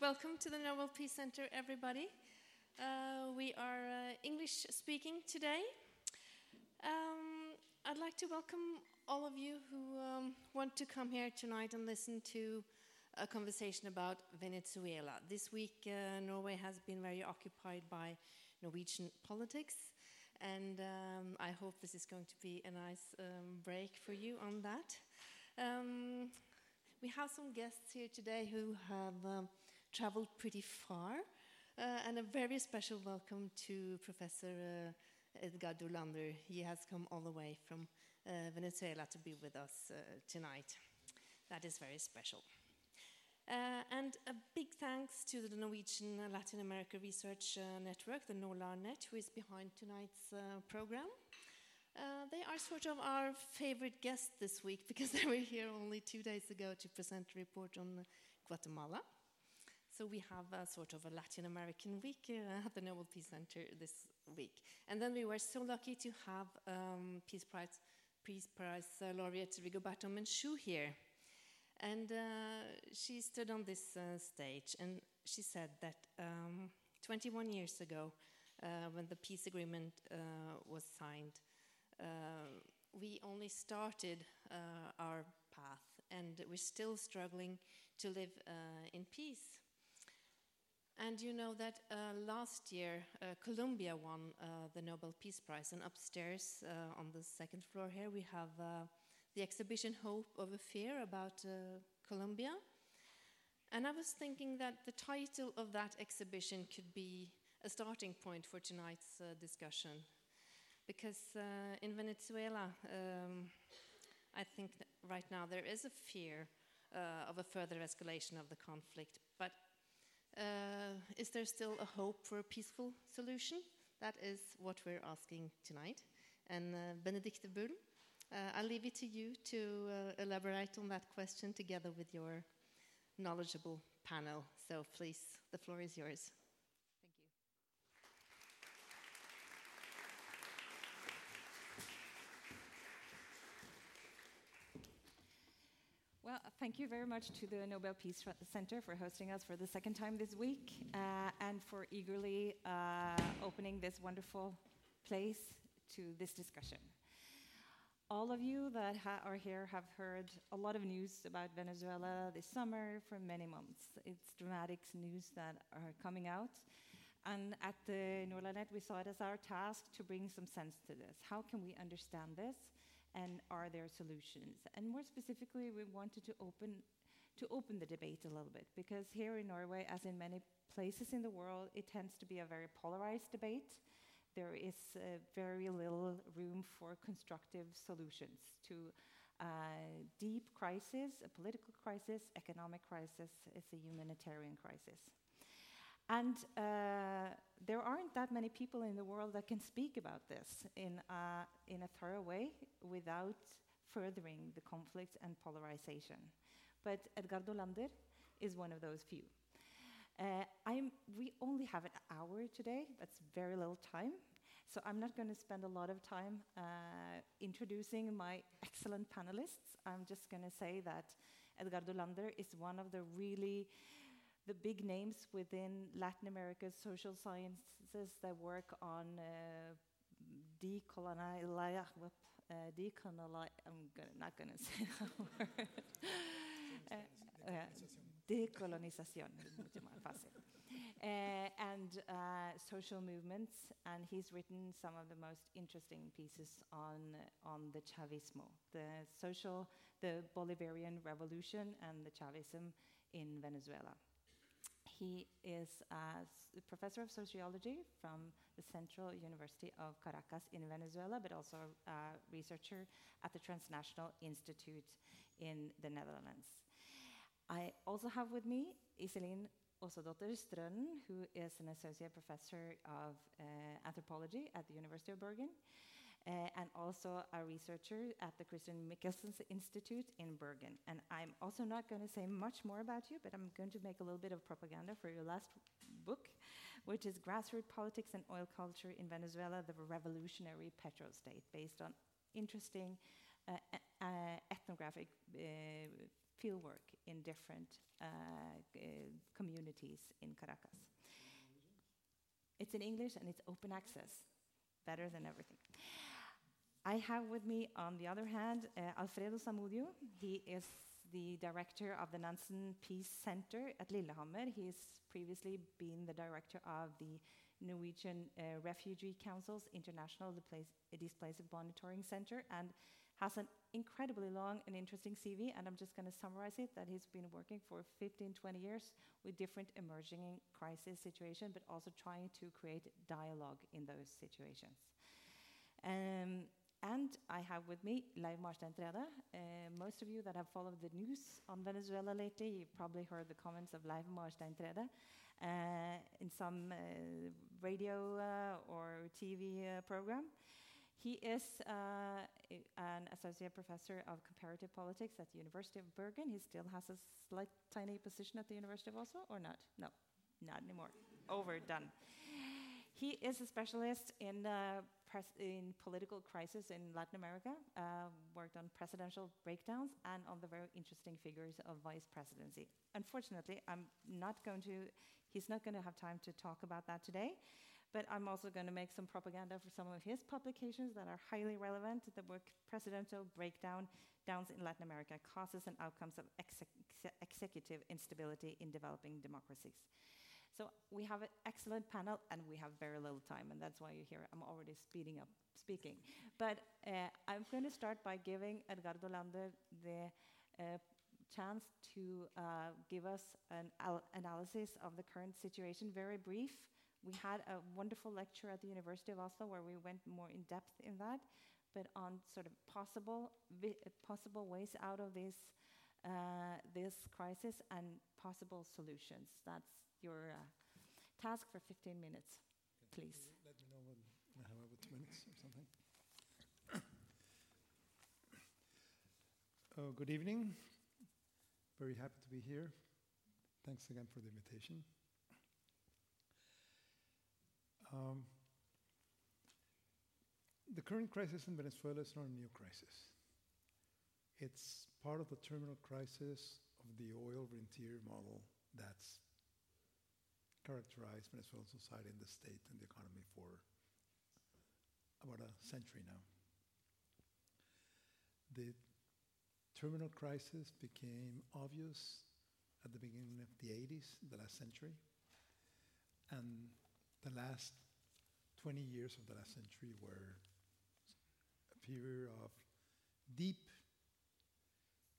Welcome to the Nobel Peace Center, everybody. Uh, we are uh, English speaking today. Um, I'd like to welcome all of you who um, want to come here tonight and listen to a conversation about Venezuela. This week, uh, Norway has been very occupied by Norwegian politics, and um, I hope this is going to be a nice um, break for you on that. Um, we have some guests here today who have um, traveled pretty far, uh, and a very special welcome to Professor uh, Edgardo. He has come all the way from uh, Venezuela to be with us uh, tonight. That is very special. Uh, and a big thanks to the Norwegian Latin America Research uh, Network, the NorLARNet, who is behind tonight's program. Uh, they are sort of our favorite guests this week because they were here only two days ago to present a report on Guatemala. So we have a sort of a Latin American week uh, at the Nobel Peace Center this week. And then we were so lucky to have um, Peace Prize, Peace Prize uh, laureate Rigoberta Menchú here. And uh, she stood on this uh, stage and she said that um, 21 years ago, uh, when the peace agreement was signed, we only started our path and we're still struggling to live uh, in peace. And you know that uh, last year uh, Colombia won uh, the Nobel Peace Prize, and upstairs on the second floor here we have the exhibition Hope Over Fear about Colombia. And I was thinking that the title of that exhibition could be a starting point for tonight's discussion because uh, in Venezuela, um, I think right now there is a fear uh, of a further escalation of the conflict. But uh, is there still a hope for a peaceful solution? That is what we're asking tonight. And uh, Benedicte Bull, uh, I'll leave it to you to uh, elaborate on that question together with your knowledgeable panel. So please, the floor is yours. Well, thank you very much to the Nobel Peace Center for hosting us for the second time this week uh, and for eagerly uh, opening this wonderful place to this discussion. All of you that are here have heard a lot of news about Venezuela this summer for many months. It's dramatic news that are coming out. And at the NorLARNet, we saw it as our task to bring some sense to this. How can we understand this? And are there solutions? And more specifically, we wanted to open to open the debate a little bit because here in Norway, as in many places in the world, it tends to be a very polarized debate. There is uh, very little room for constructive solutions to a deep crisis, a political crisis, economic crisis, it's a humanitarian crisis. And uh, there aren't that many people in the world that can speak about this in a, in a thorough way without furthering the conflict and polarization. But Edgardo Lander is one of those few. Uh, we only have an hour today, that's very little time. So I'm not going to spend a lot of time uh, introducing my excellent panelists. I'm just going to say that Edgardo Lander is one of the really the big names within Latin America's social sciences that work on uh, decolonial, uh, I'm gonna, not going to say that word. uh, uh, decolonization, uh, and uh, social movements, and he's written some of the most interesting pieces on on the Chavismo, the social, the Bolivarian revolution, and the Chavism in Venezuela. He is a professor of sociology from the Central University of Caracas in Venezuela, but also a researcher at the Transnational Institute in the Netherlands. I also have with me Iselin Åsedotter Strønen, who is an associate professor of uh, anthropology at the University of Bergen and also a researcher at the Christian Michelsen Institute in Bergen. And I'm also not going to say much more about you, but I'm going to make a little bit of propaganda for your last book, which is Grassroots Politics and Oil Culture in Venezuela, the Revolutionary Petrostate, based on interesting uh, uh, ethnographic uh, fieldwork in different communities in Caracas. It's in English and it's open access, better than everything. I have with me, on the other hand, uh, Alfredo Zamudio. He is the director of the Nansen Peace Center at Lillehammer. He's previously been the director of the Norwegian uh, Refugee Council's International Displaced Monitoring Center and has an incredibly long and interesting CV. And I'm just going to summarize it that he's been working for 15, 20 years with different emerging crisis situations, but also trying to create dialogue in those situations. Um, and I have with me Leiv Marsteintredet. Uh, most of you that have followed the news on Venezuela lately, you've probably heard the comments of Leiv Marsteintredet uh, in some uh, radio or TV program. He is an associate professor of comparative politics at the University of Bergen. He still has a slight tiny position at the University of Oslo, or not? No, not anymore. Overdone. He is a specialist in in political crisis in Latin America, uh, worked on presidential breakdowns and on the very interesting figures of vice presidency. Unfortunately, I'm not going to, he's not going to have time to talk about that today, but I'm also going to make some propaganda for some of his publications that are highly relevant. The book Presidential Breakdown Downs in Latin America Causes and Outcomes of Exec Executive Instability in Developing Democracies. So we have an excellent panel, and we have very little time, and that's why you're here. I'm already speeding up speaking. But uh, I'm going to start by giving Edgardo Lander the uh, chance to uh, give us an analysis of the current situation, very brief. We had a wonderful lecture at the University of Oslo where we went more in depth in that, but on sort of possible possible ways out of this uh, this crisis and possible solutions. That's your uh, task for 15 minutes, please. Let me know when I have over two minutes or something. oh, good evening. Very happy to be here. Thanks again for the invitation. Um, the current crisis in Venezuela is not a new crisis. It's part of the terminal crisis of the oil rentier model that's characterized Venezuelan society and the state and the economy for about a century now. The terminal crisis became obvious at the beginning of the 80s, the last century, and the last 20 years of the last century were a period of deep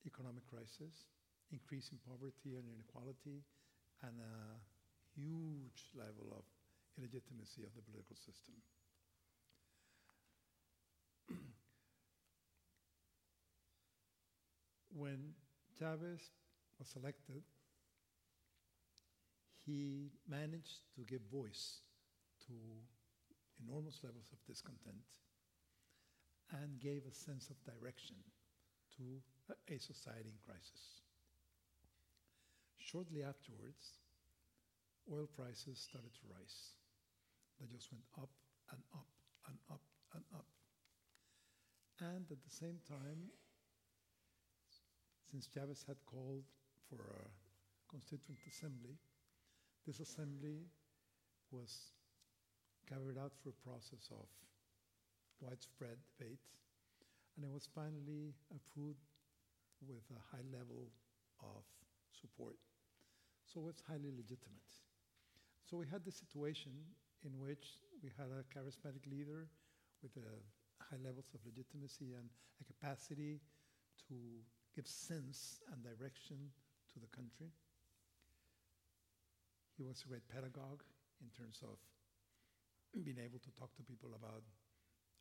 economic crisis, increasing poverty and inequality, and a huge level of illegitimacy of the political system. when Chavez was elected, he managed to give voice to enormous levels of discontent and gave a sense of direction to a society in crisis. Shortly afterwards, oil prices started to rise. They just went up and up and up and up. And at the same time, since Chavez had called for a constituent assembly, this assembly was carried out through a process of widespread debate, and it was finally approved with a high level of support. So it's highly legitimate. So we had the situation in which we had a charismatic leader with high levels of legitimacy and a capacity to give sense and direction to the country. He was a great pedagogue in terms of being able to talk to people about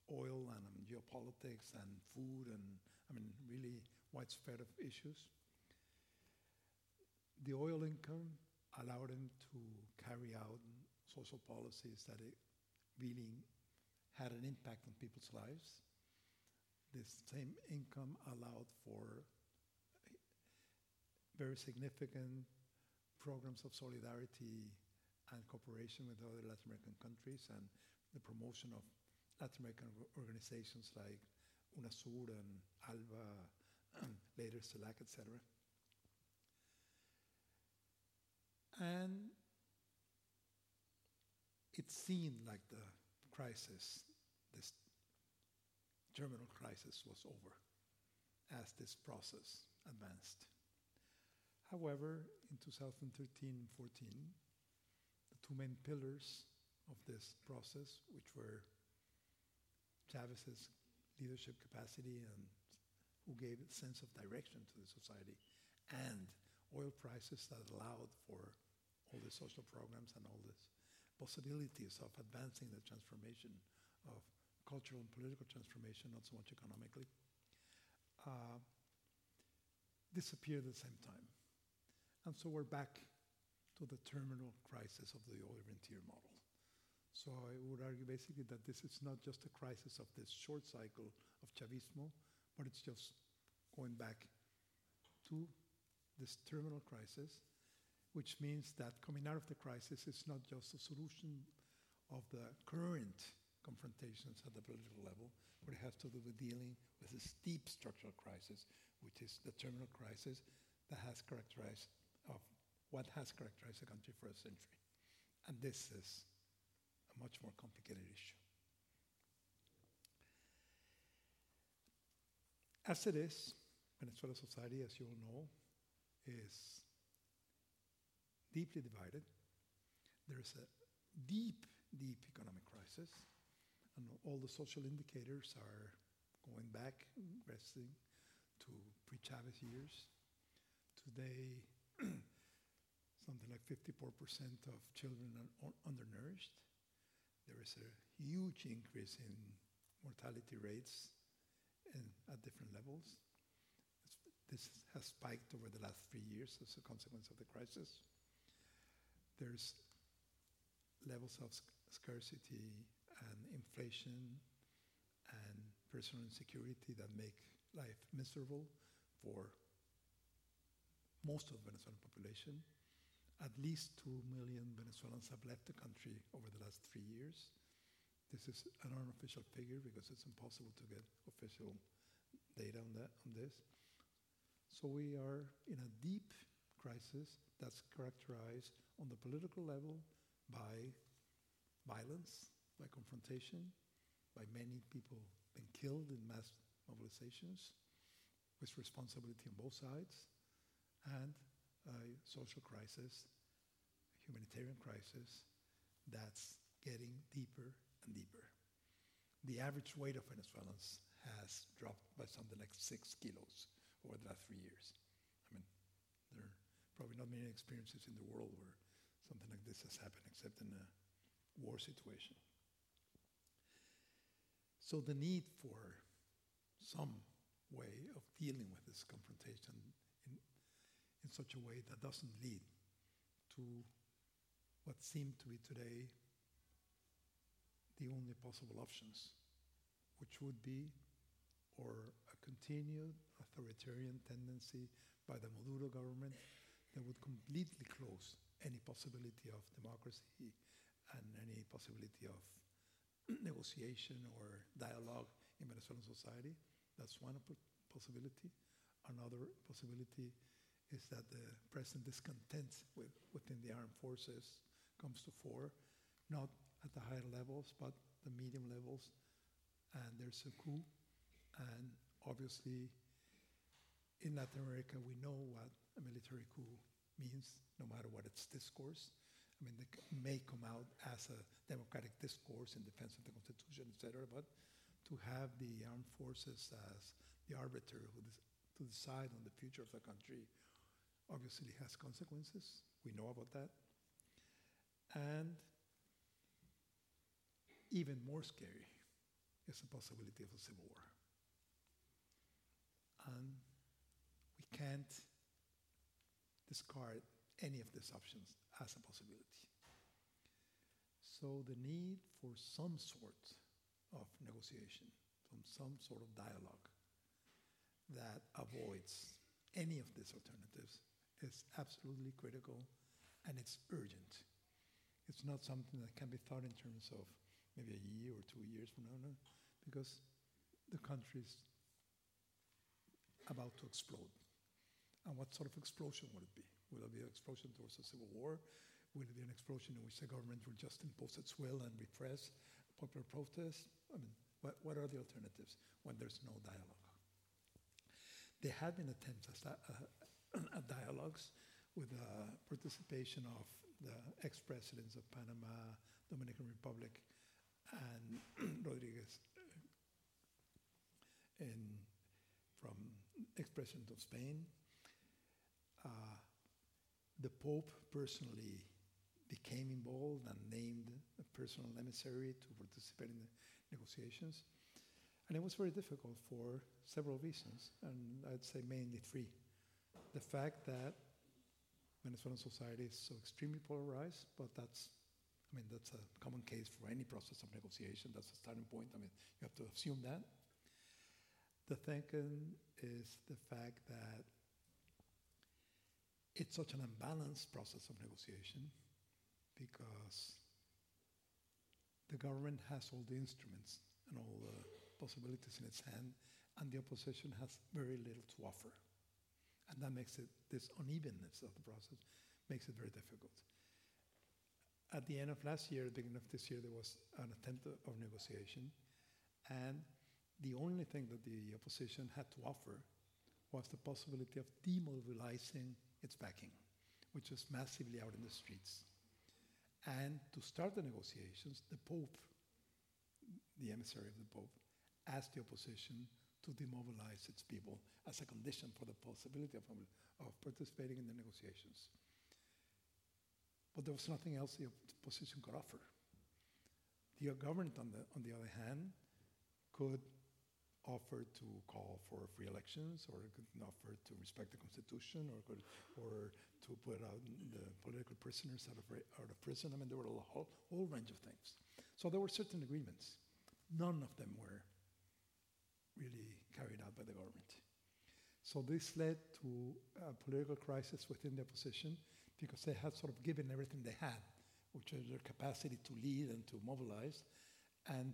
oil and um, geopolitics and food and, I mean, really widespread of issues. The oil income allowed him to carry out social policies that it really had an impact on people's lives. This same income allowed for very significant programs of solidarity and cooperation with other Latin American countries and the promotion of Latin American organizations like UNASUR and ALBA, later CELAC, etc. And it seemed like the crisis, this terminal crisis, was over as this process advanced. However, in 2013 14, the two main pillars of this process, which were Chavez's leadership capacity and who gave a sense of direction to the society, and oil prices that allowed for all the social programs and all these possibilities of advancing the transformation of cultural and political transformation, not so much economically, uh, at the same time. And so we're back to the terminal crisis of the oil rentier model. So I would argue basically that this is not just a crisis of this short cycle of Chavismo, but it's just going back to this terminal crisis, which means that coming out of the crisis is not just a solution of the current confrontations at the political level, but it has to do with dealing with this deep structural crisis, which is the terminal crisis that has characterized of what has characterized the country for a century. And this is a much more complicated issue. As it is, Venezuela society, as you all know, is deeply divided. There is a deep, deep economic crisis, and all the social indicators are going back, resting to pre-Chavez years. Today, something like 54% of children are undernourished. There is a huge increase in mortality rates at different levels. This has spiked over the last three years as a consequence of the crisis. There's levels of scarcity and inflation and personal insecurity that make life miserable for most of the Venezuelan population. At least 2 million Venezuelans have left the country over the last three years. This is an unofficial figure because it's impossible to get official data on, that, on this. So we are in a deep crisis that's characterized on the political level by violence, by confrontation, by many people being killed in mass mobilizations, with responsibility on both sides, and a social crisis, a humanitarian crisis that's getting deeper and deeper. The average weight of Venezuelans has dropped by something like six kilos over the last three years. I mean, there are probably not many experiences in the world where something like this has happened except in a war situation. So the need for some way of dealing with this confrontation in, in such a way that doesn't lead to what seem to be today the only possible options, which would be or a continued authoritarian tendency by the Maduro government that would completely close any possibility of democracy and any possibility of negotiation or dialogue in Venezuelan society. That's one possibility. Another possibility is that the present discontent with, within the armed forces comes to fore, not at the higher levels, but the medium levels. And there's a coup and obviously, in Latin America, we know what a military coup means, no matter what its discourse. I mean, it may come out as a democratic discourse in defense of the Constitution, etc., but to have the armed forces as the arbiter who to decide on the future of the country obviously has consequences. We know about that. And even more scary is the possibility of a civil war and we can't discard any of these options as a possibility. So the need for some sort of negotiation, from some sort of dialogue that avoids any of these alternatives is absolutely critical and it's urgent. It's not something that can be thought in terms of maybe a year or two years from now, no, because the country's about to explode. And what sort of explosion would it be? Will it be an explosion towards a civil war? Will it be an explosion in which the government will just impose its will and repress popular protest? I mean, what, what are the alternatives when there's no dialogue? There have been attempts at, uh, at dialogues with the participation of the ex-presidents of Panama, Dominican Republic, and Rodriguez uh, in, from ex-president of Spain. Uh, the Pope personally became involved and named a personal emissary to participate in the negotiations. And it was very difficult for several reasons, and I'd say mainly three. The fact that Venezuelan society is so extremely polarized, but that's, I mean, that's a common case for any process of negotiation. That's a starting point. I mean, you have to assume that. The second is the fact that it's such an unbalanced process of negotiation because the government has all the instruments and all the possibilities in its hand, and the opposition has very little to offer. And that makes it, this unevenness of the process makes it very difficult. At the end of last year, the beginning of this year, there was an attempt of negotiation, and the only thing that the opposition had to offer was the possibility of demobilizing its backing, which was massively out in the streets. And to start the negotiations, the Pope, the emissary of the Pope, asked the opposition to demobilize its people as a condition for the possibility of, of participating in the negotiations. But there was nothing else the opposition could offer. The government, on the, on the other hand, could offer to call for free elections, or could offer to respect the constitution, or could, or to put out the political prisoners out of, out of prison. I mean, there were a whole, whole range of things. So there were certain agreements. None of them were really carried out by the government. So this led to a political crisis within the opposition because they had sort of given everything they had, which was their capacity to lead and to mobilize, and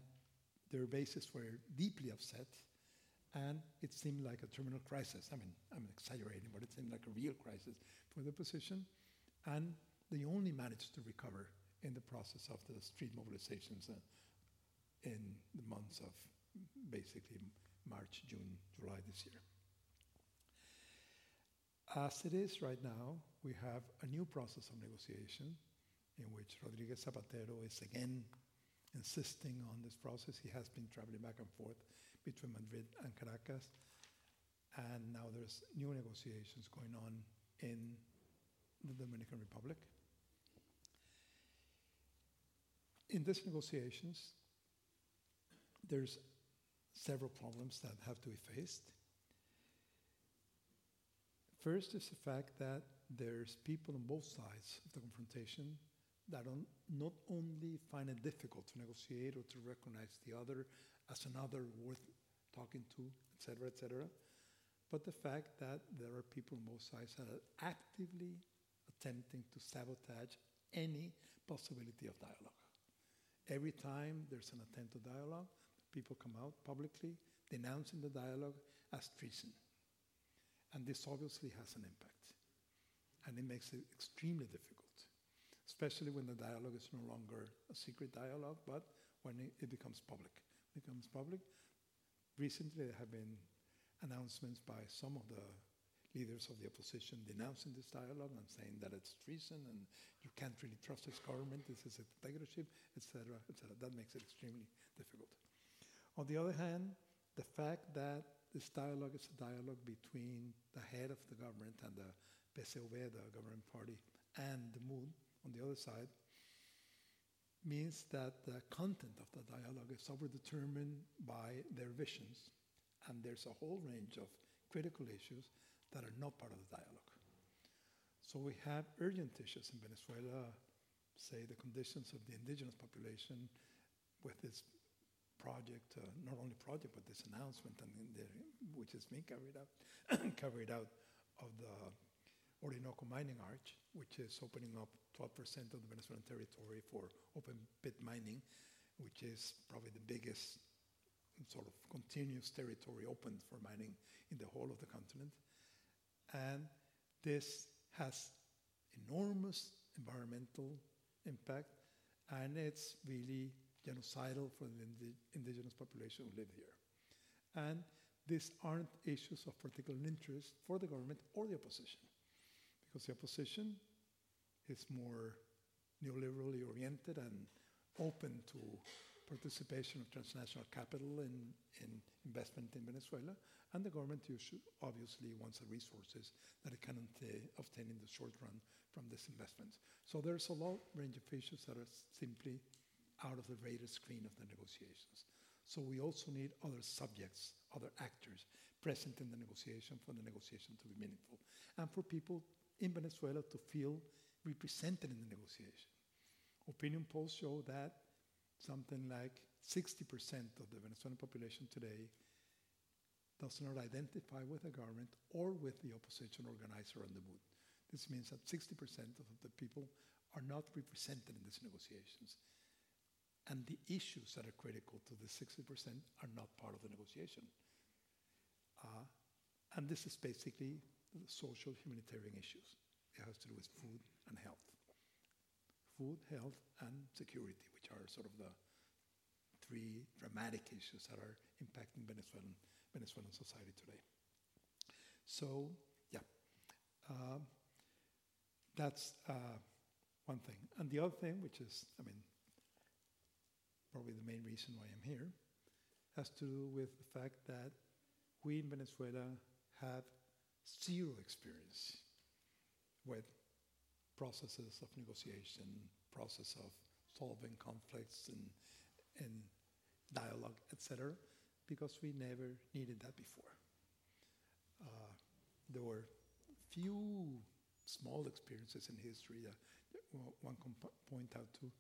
their bases were deeply upset, and it seemed like a terminal crisis. I mean, I'm exaggerating, but it seemed like a real crisis for the position, and they only managed to recover in the process of the street mobilizations uh, in the months of basically March, June, July this year. As it is right now, we have a new process of negotiation in which Rodriguez Zapatero is again insisting on this process. He has been traveling back and forth between Madrid and Caracas, and now there's new negotiations going on in the Dominican Republic. In these negotiations, there's several problems that have to be faced. First is the fact that there's people on both sides of the confrontation that not only find it difficult to negotiate or to recognize the other as another worth talking to, etc., etc., but the fact that there are people on both sides that are actively attempting to sabotage any possibility of dialogue. Every time there's an attempt to dialogue, people come out publicly denouncing the dialogue as treason. And this obviously has an impact. And it makes it extremely difficult, especially when the dialogue is no longer a secret dialogue, but when it, it becomes public. It becomes public. Recently, there have been announcements by some of the leaders of the opposition denouncing this dialogue and saying that it's treason and you can't really trust this government, this is a dictatorship, etc., etc. That makes it extremely difficult. On the other hand, the fact that this dialogue is a dialogue between the head of the government and the PSUV, the government party, and the MUD on the other side, means that the content of the dialogue is overdetermined by their visions. And there's a whole range of critical issues that are not part of the dialogue. So we have urgent issues in Venezuela, say the conditions of the indigenous population with this project, uh, not only project, but this announcement, and the, which is being carried out, carried out of the Orinoco Mining Arch, which is opening up 12% of the Venezuelan territory for open pit mining, which is probably the biggest sort of continuous territory open for mining in the whole of the continent. And this has enormous environmental impact, and it's really genocidal for the indi- indigenous population who live here. And these aren't issues of particular interest for the government or the opposition, because the opposition is more neoliberally oriented and open to participation of transnational capital in, in investment in Venezuela, and the government obviously wants the resources that it can obtain in the short run from these investments. So there's a long range of issues that are simply out of the radar screen of the negotiations. So we also need other subjects, other actors present in the negotiation for the negotiation to be meaningful, and for people in Venezuela to feel represented in the negotiation. Opinion polls show that something like 60% of the Venezuelan population today does not identify with the government or with the opposition organizer on the MUD. This means that 60% of the people are not represented in these negotiations. And the issues that are critical to the 60% are not part of the negotiation. Uh, and this is basically the social humanitarian issues. It has to do with food and health. Food, health, and security, which are sort of the three dramatic issues that are impacting Venezuelan, Venezuelan society today. So, yeah, uh, that's uh, one thing. And the other thing, which is, I mean, probably the main reason why I'm here, has to do with the fact that we in Venezuela have zero experience with processes of negotiation, process of solving conflicts and, and dialogue, etc., because we never needed that before. Uh, there were few small experiences in history that one can point out to,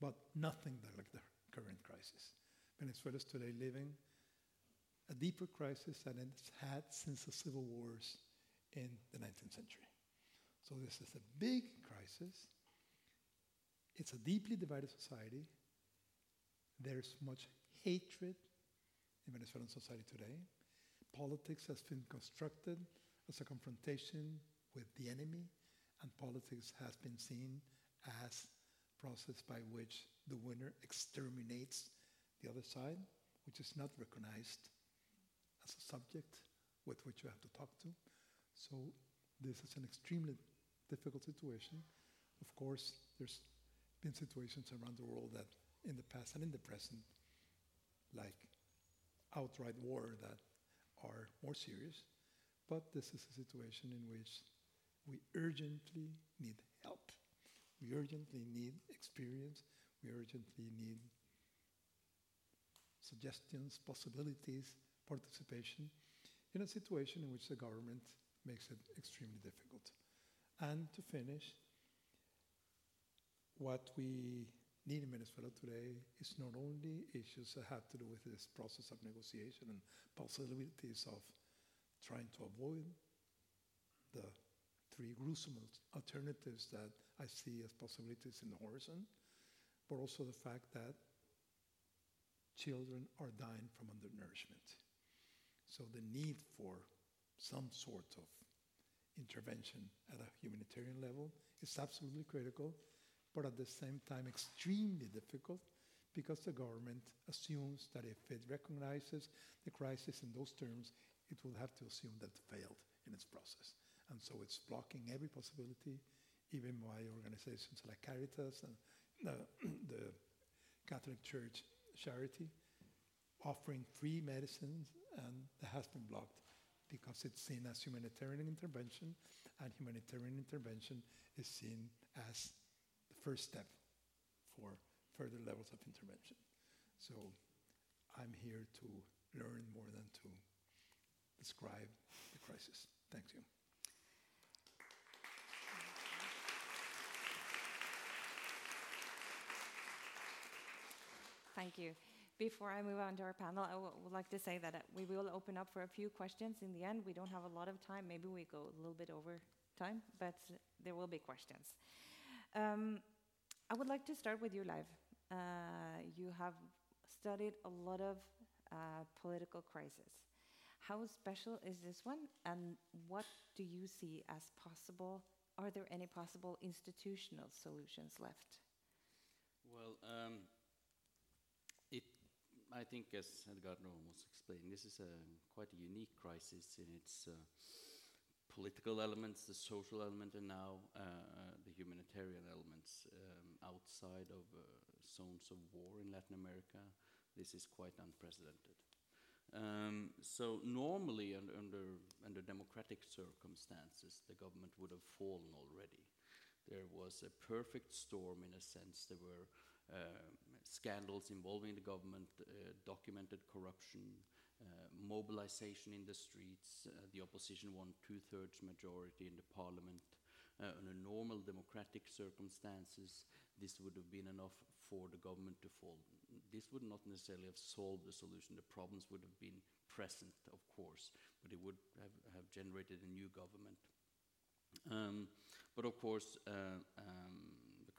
but nothing like the current crisis. Venezuela is today living a deeper crisis than it's had since the civil wars in the 19th century. So this is a big crisis. It's a deeply divided society. There's much hatred in Venezuelan society today. Politics has been constructed as a confrontation with the enemy, and politics has been seen as a process by which the winner exterminates the other side, which is not recognized as a subject with which you have to talk to. So this is an extremely difficult situation. Of course, there's been situations around the world that in the past and in the present, like outright war that are more serious. But this is a situation in which we urgently need help. We urgently need experience. We urgently need suggestions, possibilities, participation in a situation in which the government makes it extremely difficult. And to finish, what we need in Venezuela today is not only issues that have to do with this process of negotiation and possibilities of trying to avoid the three gruesome alternatives that I see as possibilities in the horizon, but also the fact that children are dying from undernourishment. So the need for some sort of intervention at a humanitarian level is absolutely critical, but at the same time extremely difficult because the government assumes that if it recognizes the crisis in those terms, it will have to assume that it failed in its process. And so it's blocking every possibility, even by organizations like Caritas and the, the Catholic Church Charity, offering free medicines, and that has been blocked because it's seen as humanitarian intervention, and humanitarian intervention is seen as the first step for further levels of intervention. So I'm here to learn more than to describe the crisis. Thank you. Thank you. Before I move on to our panel, I would like to say that uh, we will open up for a few questions in the end. We don't have a lot of time. Maybe we go a little bit over time, but there will be questions. Um, I would like to start with you, Leiv. Uh, you have studied a lot of uh, political crises. How special is this one, and what do you see as possible are there any possible institutional solutions left? Well, um, I think, as Edgardo was explaining, this is a quite a unique crisis in its uh, political elements, the social element, and now uh, the humanitarian elements um, outside of uh, zones of war in Latin America. This is quite unprecedented. Um, so normally, under, under, under democratic circumstances, the government would have fallen already. There was a perfect storm in a sense. There were uh, scandals involving the government, uh, documented corruption, uh, mobilization in the streets. Uh, the opposition won two thirds majority in the parliament. Uh, under normal democratic circumstances, this would have been enough for the government to fall. This would not necessarily have solved the solution. The problems would have been present, of course, but it would have, have generated a new government. Um, but of course, uh, um,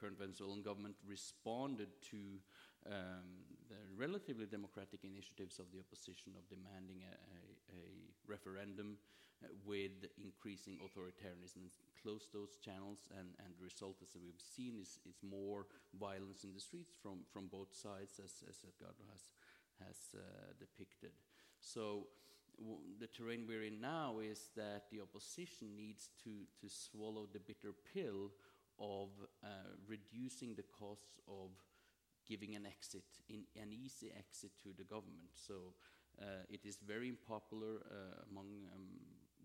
current Venezuelan government responded to um, the relatively democratic initiatives of the opposition of demanding a, a, a referendum uh, with increasing authoritarianism and close those channels and, and the result as we've seen is, is more violence in the streets from, from both sides as, as Edgardo has, has uh, depicted. So the terrain we're in now is that the opposition needs to, to swallow the bitter pill of uh, reducing the costs of giving an exit, in, an easy exit to the government. So uh, it is very unpopular uh, among um,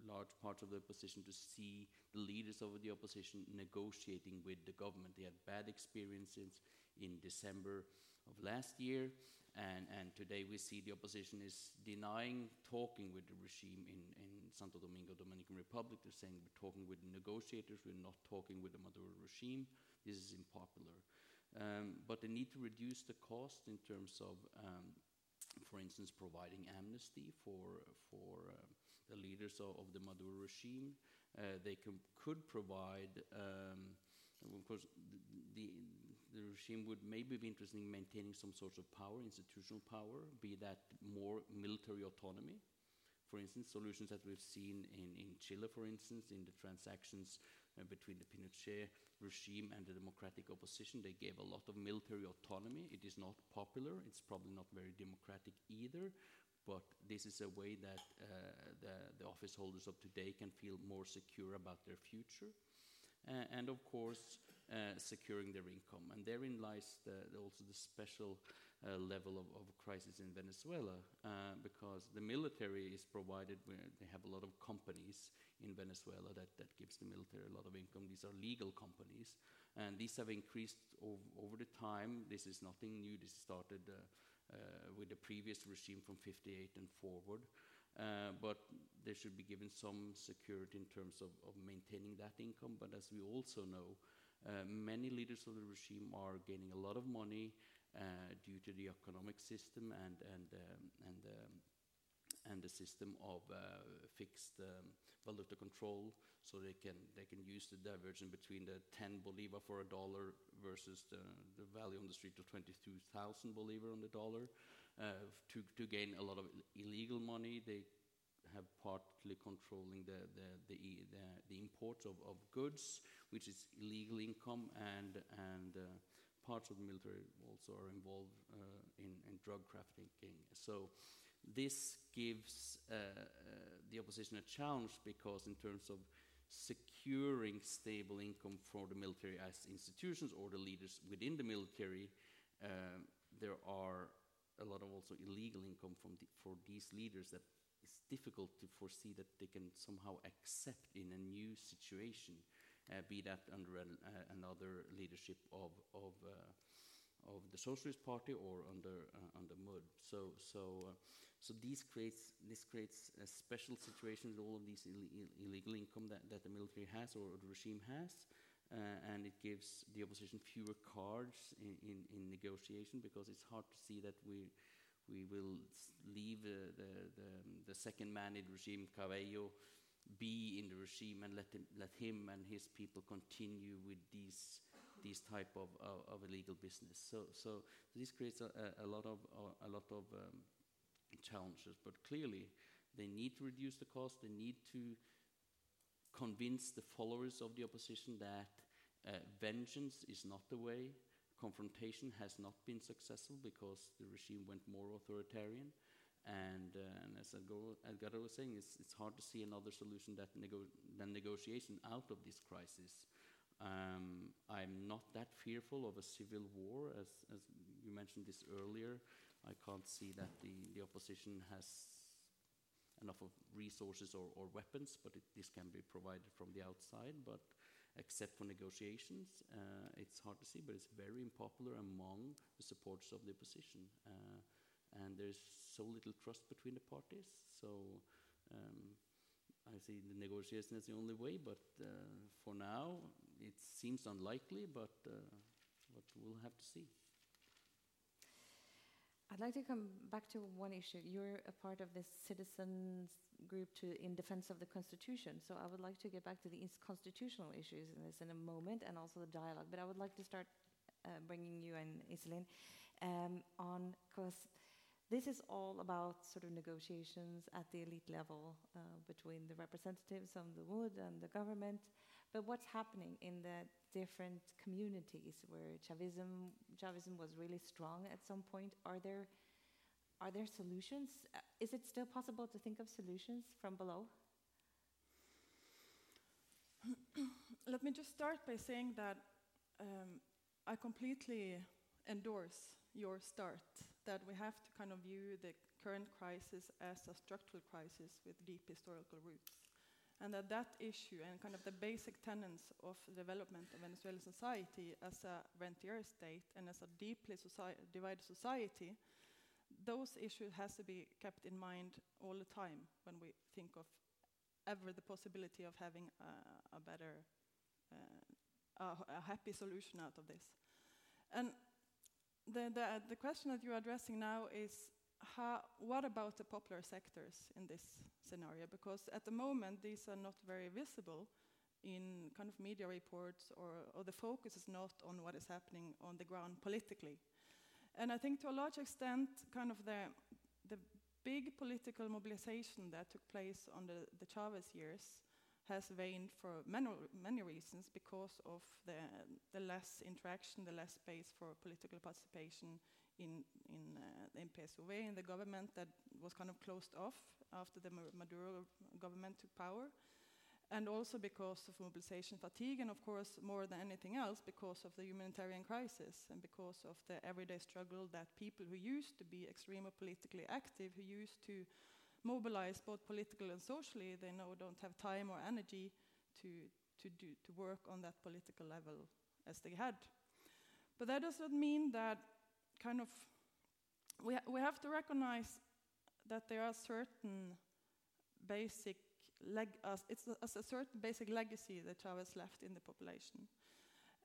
large parts of the opposition to see the leaders of the opposition negotiating with the government. They had bad experiences in December of last year, and, and today we see the opposition is denying talking with the regime in, in Santo Domingo, Dominican Republic. They're saying we're talking with negotiators, we're not talking with the Maduro regime. This is unpopular. Um, but they need to reduce the cost in terms of, um, for instance, providing amnesty for, for uh, the leaders of, of, the Maduro regime. Uh, they can, could provide, um, of course, the, the, the, regime would maybe be interested in maintaining some sort of power, institutional power, be that more military autonomy. For instance, solutions that we've seen in, in Chile, for instance, in the transactions uh, between the Pinochet regime and the democratic opposition. They gave a lot of military autonomy. It is not popular. It's probably not very democratic either. But this is a way that uh, the, the, office holders of today can feel more secure about their future. Uh, and of course, securing their income. And therein lies the, the also the special uh, level of, of, crisis in Venezuela, uh, because the military is provided, they have a lot of companies in Venezuela that, that gives the military a lot of income. These are legal companies, and these have increased ov over the time. This is nothing new. This started uh, uh, with the previous regime from 58 and forward. Uh, but they should be given some security in terms of, of maintaining that income. But as we also know, uh, many leaders of the regime are gaining a lot of money uh, due to the economic system and, and, um, and, um, and the system of uh, fixed um, valuta control, so they can, they can use the diversion between the 10 bolivar for a dollar versus the, the value on the street of 22,000 bolivar on the dollar. Uh, to, to gain a lot of illegal money, they have partly controlling the, the, the, the, the imports of, of goods, which is illegal income, and, and uh, parts of the military also are involved uh, in, in, drug trafficking. So this gives uh, uh, the opposition a challenge because in terms of securing stable income for the military as institutions or the leaders within the military, there are a lot of also illegal income from the, for these leaders that it's difficult to foresee that they can somehow accept in a new situation be that under uh, another leadership of, of, uh, of the Socialist Party or under, under MUD. So, so, so these creates, this creates a special situation with all of these Ill illegal income that, that the military has or the regime has. Uh, and it gives the opposition fewer cards in, in, in, negotiation because it's hard to see that we, we will leave uh, the, the, the, second man in regime, Cabello, be in the regime and let him, let him and his people continue with these these type of, of, of illegal business. So, so this creates a, a lot of a lot of um, challenges. But clearly, they need to reduce the cost. They need to convince the followers of the opposition that uh, vengeance is not the way. Confrontation has not been successful because the regime went more authoritarian. And, uh, and as Edgardo was saying, it's, it's hard to see another solution that nego than negotiation out of this crisis. Um, I'm not that fearful of a civil war, as, as you mentioned this earlier. I can't see that the, the opposition has enough of resources or, or weapons, but it, this can be provided from the outside. But except for negotiations, uh, it's hard to see, but it's very unpopular among the supporters of the opposition. Uh, and there's so little trust between the parties. So um, I see the negotiation as the only way, but uh, for now it seems unlikely, but, uh, but we'll have to see. I'd like to come back to one issue. You're a part of this citizens group to, in defense of the constitution. So I would like to get back to the constitutional issues in this in a moment and also the dialogue. But I would like to start uh, bringing you and Iselin um, on because this is all about sort of negotiations at the elite level uh, between the representatives of the MUD and the government. But what's happening in the different communities where Chavism, Chavism was really strong at some point? Are there, are there solutions? Uh, is it still possible to think of solutions from below? Let me just start by saying that um, I completely endorse your start that we have to kind of view the current crisis as a structural crisis with deep historical roots. And that that issue and kind of the basic tenets of development of Venezuelan society as a rentier state and as a deeply divided society, those issues has to be kept in mind all the time when we think of ever the possibility of having a, a better, uh, a, a happy solution out of this. And the, the, the question that you're addressing now is how, what about the popular sectors in this scenario? Because at the moment, these are not very visible in kind of media reports, or, or the focus is not on what is happening on the ground politically. And I think to a large extent, kind of the, the big political mobilization that took place on the, the Chavez years has waned for many, many reasons because of the, the less interaction, the less space for political participation in, in, uh, in PSUV, in the government that was kind of closed off after the Maduro government took power. And also because of mobilization fatigue, and of course, more than anything else, because of the humanitarian crisis and because of the everyday struggle that people who used to be extremely politically active, who used to mobilize both politically and socially, they now don't have time or energy to, to, do, to work on that political level as they had. But that does not mean that kind of we, ha we have to recognize that there are certain basic leg uh, it's a, a, certain basic legacy that Chavez left in the population.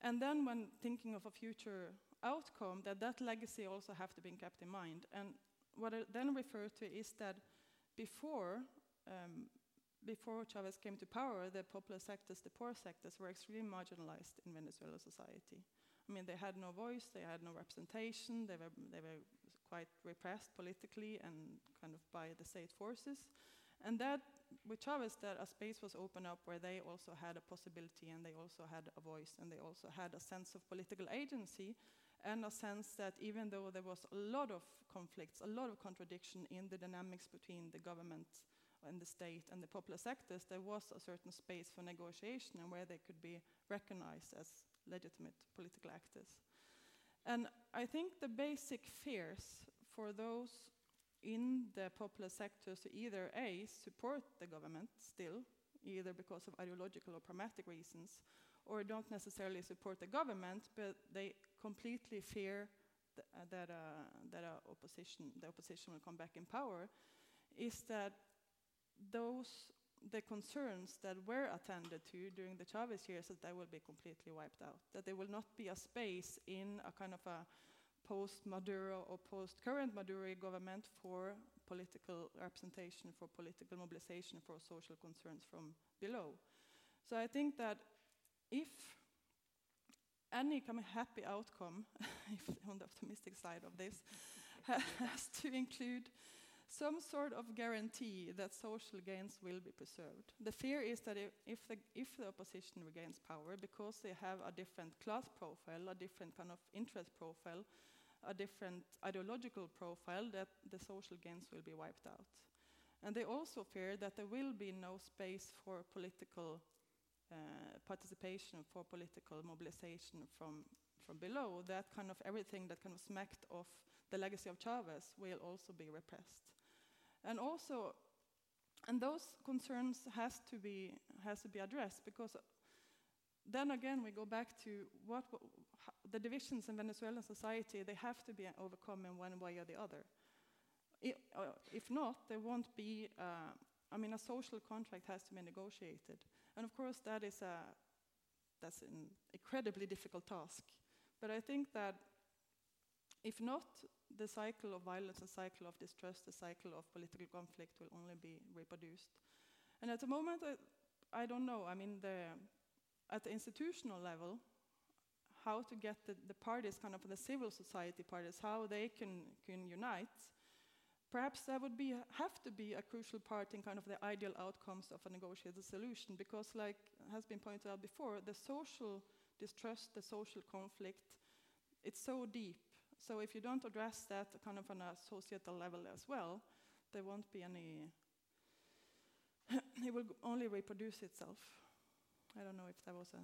And then when thinking of a future outcome, that that legacy also have to be kept in mind. And what I then refer to is that before, um, before Chavez came to power, the popular sectors, the poor sectors, were extremely marginalized in Venezuelan society. I mean, they had no voice, they had no representation, they were, they were quite repressed politically and kind of by the state forces. And that, with Chavez, that a space was opened up where they also had a possibility and they also had a voice and they also had a sense of political agency and a sense that even though there was a lot of conflicts, a lot of contradiction in the dynamics between the government and the state and the popular sectors, there was a certain space for negotiation and where they could be recognized as legitimate political actors. And I think the basic fears for those in the popular sectors to either A, support the government still, either because of ideological or pragmatic reasons, or don't necessarily support the government, but they completely fear th uh, that, uh, that uh, opposition, the opposition will come back in power, is that those the concerns that were attended to during the Chavez years that they will be completely wiped out, that there will not be a space in a kind of a post-Maduro or post-current Maduro government for political representation, for political mobilization, for social concerns from below. So I think that if any kind of happy outcome, on the optimistic side of this, has to include some sort of guarantee that social gains will be preserved. The fear is that if, if, the, if the opposition regains power, because they have a different class profile, a different kind of interest profile, a different ideological profile, that the social gains will be wiped out. And they also fear that there will be no space for political uh, participation, for political mobilization from, from below, that kind of everything that kind of smacked off the legacy of Chavez will also be repressed. And also, and those concerns has to be has to be addressed because then again we go back to what the divisions in Venezuelan society they have to be overcome in one way or the other. If, uh, if not, there won't be. Uh, I mean, a social contract has to be negotiated, and of course that is a that's an incredibly difficult task. But I think that if not, the cycle of violence, the cycle of distrust, the cycle of political conflict will only be reproduced. And at the moment, I, I don't know. I mean, the, at the institutional level, how to get the, the parties, kind of the civil society parties, how they can, can unite. Perhaps that would be, have to be a crucial part in kind of the ideal outcomes of a negotiated solution, because, like has been pointed out before, the social distrust, the social conflict, it's so deep so if you don't address that kind of on a societal level as well, there won't be any. it will only reproduce itself. I don't know if that was a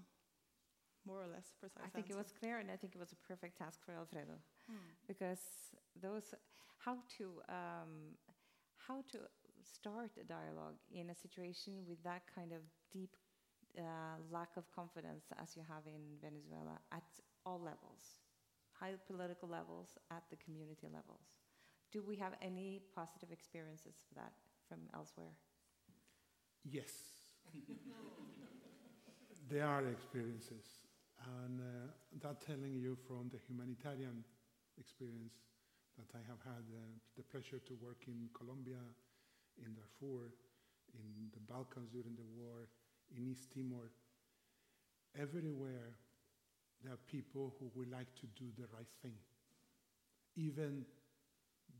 more or less precise. I think answer. it was clear, and I think it was a perfect task for Alfredo, Hmm. because those how to um, how to start a dialogue in a situation with that kind of deep uh, lack of confidence as you have in Venezuela at all levels high political levels, at the community levels. Do we have any positive experiences for that from elsewhere? Yes. there are experiences. And uh, that telling you from the humanitarian experience that I have had uh, the pleasure to work in Colombia, in Darfur, in the Balkans during the war, in East Timor, everywhere there are people who would like to do the right thing. Even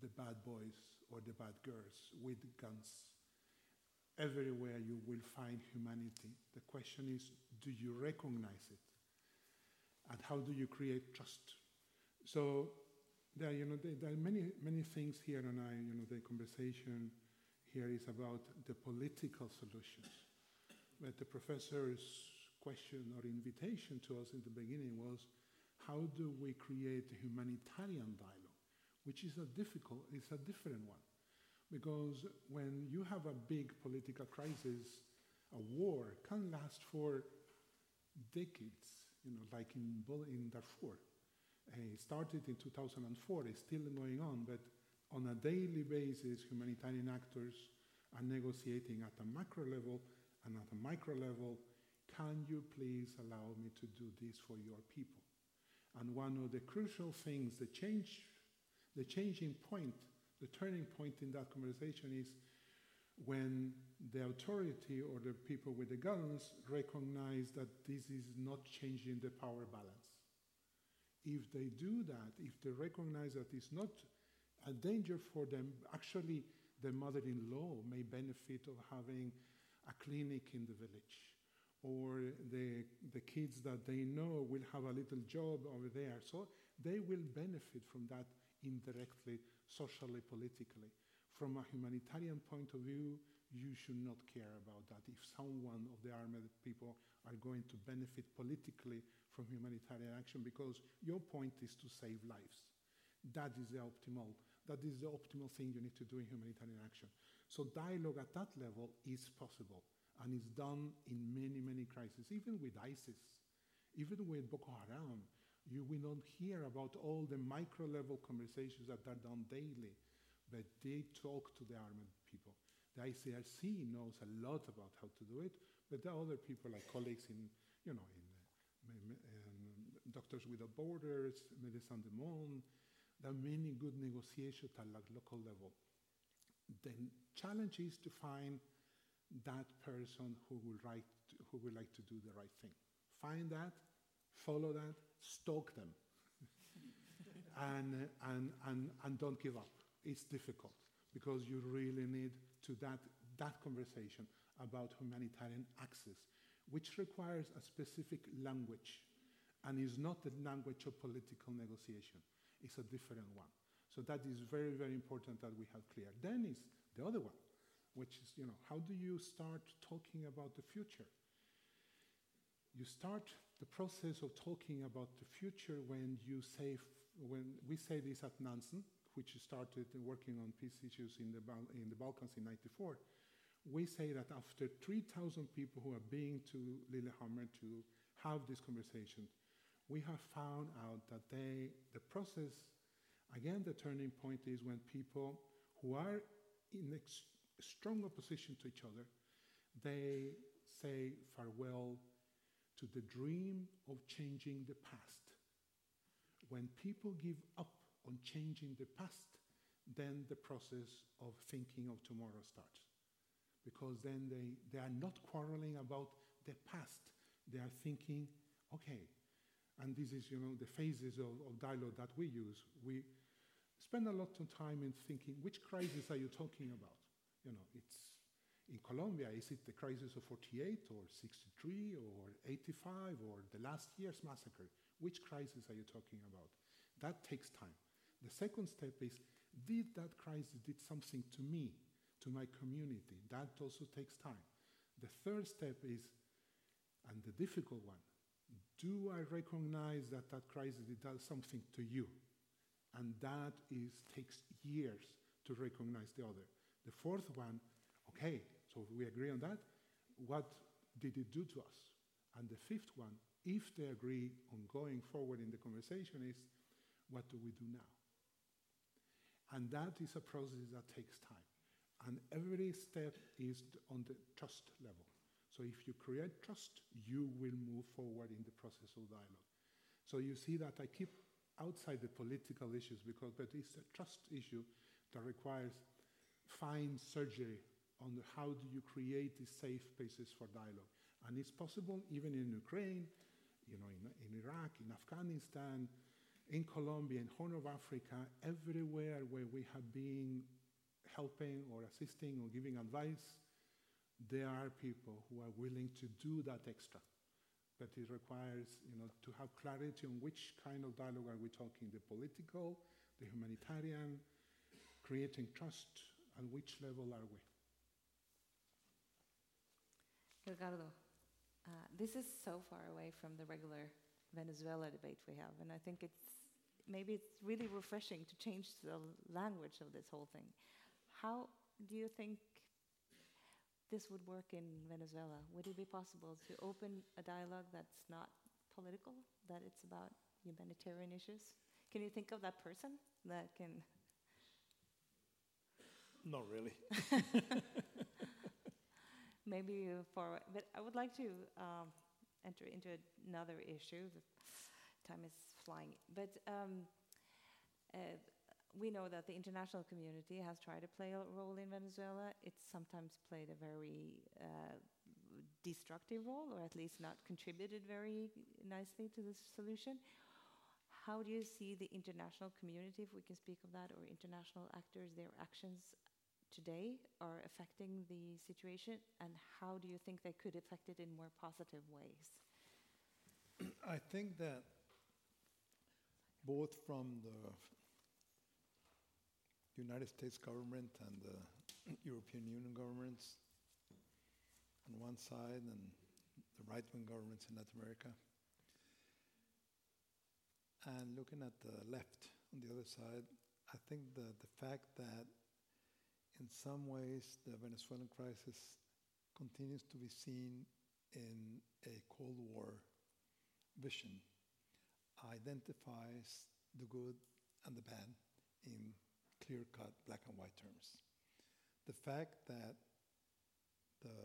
the bad boys or the bad girls with guns. Everywhere you will find humanity. The question is do you recognize it? And how do you create trust? So there, you know, there, are many, many things here, and I, you know, the conversation here is about the political solutions. But the professor's question or invitation to us in the beginning was how do we create a humanitarian dialogue, which is a difficult, it's a different one. Because when you have a big political crisis, a war can last for decades, you know, like in, in Darfur. Uh, started in 2004, it's still going on, but on a daily basis, humanitarian actors are negotiating at a macro level and at a micro level can you please allow me to do this for your people? And one of the crucial things, the change, the changing point, the turning point in that conversation is when the authority or the people with the guns recognize that this is not changing the power balance. If they do that, if they recognize that it's not a danger for them, actually, the mother in law may benefit of having a clinic in the village or the, the kids that they know will have a little job over there. So they will benefit from that indirectly, socially, politically. From a humanitarian point of view, you should not care about that. If someone of the armed people are going to benefit politically from humanitarian action, because your point is to save lives. That is the optimal. That is the optimal thing you need to do in humanitarian action. So dialogue at that level is possible and it's done in many, many crises, even with ISIS, even with Boko Haram. You will not hear about all the micro level conversations that are done daily, but they talk to the armed people. The ICRC knows a lot about how to do it, but are other people like colleagues in, you know, in um, Doctors Without Borders, Médecins du Monde. There are many good negotiations at like local level. The challenge is to find that person who will, write, who would like to do the right thing. Find that, follow that, stalk them, and, and, and, and don't give up. It's difficult. because you really need to that, that conversation about humanitarian access, which requires a specific language and is not the language of political negotiation. It's a different one. So that is very, very important that we have clear. Then is the other one, which is, you know, how do you start talking about the future? You start the process of talking about the future when you say, when we say this at Nansen, which started working on peace issues in the, Bal- in the Balkans in 94, we say that after 3,000 people who are being to Lillehammer to have this conversation, we have found out that they, the process, again, the turning point is when people who are in strong opposition to each other, they say farewell to the dream of changing the past. When people give up on changing the past, then the process of thinking of tomorrow starts. Because then they, they are not quarreling about the past, they are thinking, okay, and this is, you know, the phases of, of dialogue that we use. We spend a lot of time in thinking, which crisis are you talking about? You know, it's in Colombia, is it the crisis of 48 or 63 or 85 or the last year's massacre? Which crisis are you talking about? That takes time. The second step is, did that crisis did something to me, to my community? That also takes time. The third step is, and the difficult one, do I recognize that that crisis does something to you? And that is takes years to recognize the other. The fourth one, okay, so we agree on that. What did it do to us? And the fifth one, if they agree on going forward in the conversation, is what do we do now? And that is a process that takes time. And every step is on the trust level. So if you create trust, you will move forward in the process of dialogue. So you see that I keep outside the political issues because but it's a trust issue that requires fine surgery on the how do you create these safe spaces for dialogue. And it's possible even in Ukraine, you know, in, in Iraq, in Afghanistan, in Colombia, in Horn of Africa, everywhere where we have been helping or assisting or giving advice, there are people who are willing to do that extra. But it requires, you know, to have clarity on which kind of dialogue are we talking, the political, the humanitarian, creating trust, and which level are we? Ricardo, uh, this is so far away from the regular Venezuela debate we have, and I think it's maybe it's really refreshing to change the language of this whole thing. How do you think this would work in Venezuela? Would it be possible to open a dialogue that's not political, that it's about humanitarian issues? Can you think of that person that can? Not really. Maybe for, but I would like to um, enter into another issue. The time is flying, but um, uh, we know that the international community has tried to play a role in Venezuela. It's sometimes played a very uh, destructive role, or at least not contributed very nicely to the solution. How do you see the international community, if we can speak of that, or international actors, their actions today are affecting the situation, and how do you think they could affect it in more positive ways? I think that both from the United States government and the European Union governments on one side and the right wing governments in Latin America, and looking at the left on the other side, I think the, the fact that in some ways the Venezuelan crisis continues to be seen in a Cold War vision identifies the good and the bad in clear cut black and white terms. The fact that the,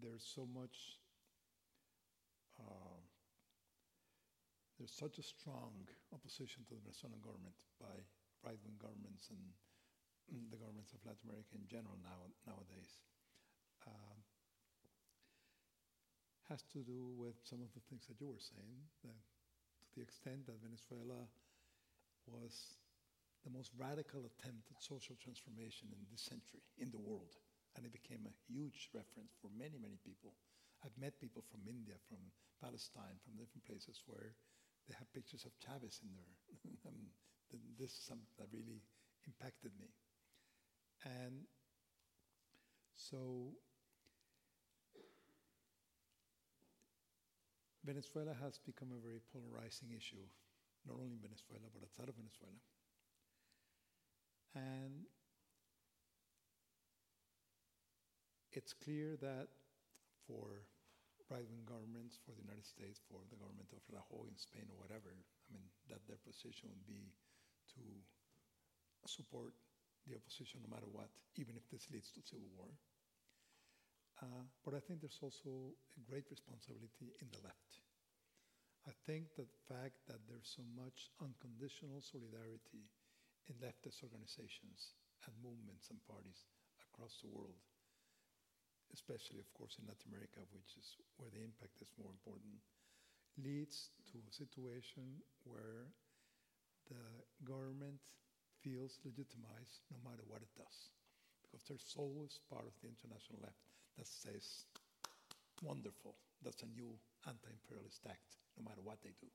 there's so much, uh, there's such a strong opposition to the Venezuelan government by right wing governments and the governments of Latin America in general now, nowadays. Uh, has to do with some of the things that you were saying, that to the extent that Venezuela was the most radical attempt at social transformation in this century in the world. And it became a huge reference for many, many people. I've met people from India, from Palestine, from different places where they have pictures of Chavez in there. um, this is something that really impacted me. And so Venezuela has become a very polarizing issue, not only in Venezuela, but outside of Venezuela. And it's clear that for right wing governments, for the United States, for the government of Rajoy in Spain or whatever, I mean, that their position would be to support the opposition no matter what, even if this leads to civil war. Uh, but I think there's also a great responsibility in the left. I think the fact that there's so much unconditional solidarity in leftist organizations and movements and parties across the world, especially, of course, in Latin America, which is where the impact is more important, leads to a situation where the government feels legitimized no matter what it does. Because there's always part of the international left that says, wonderful, that's a new anti imperialist act, no matter what they do.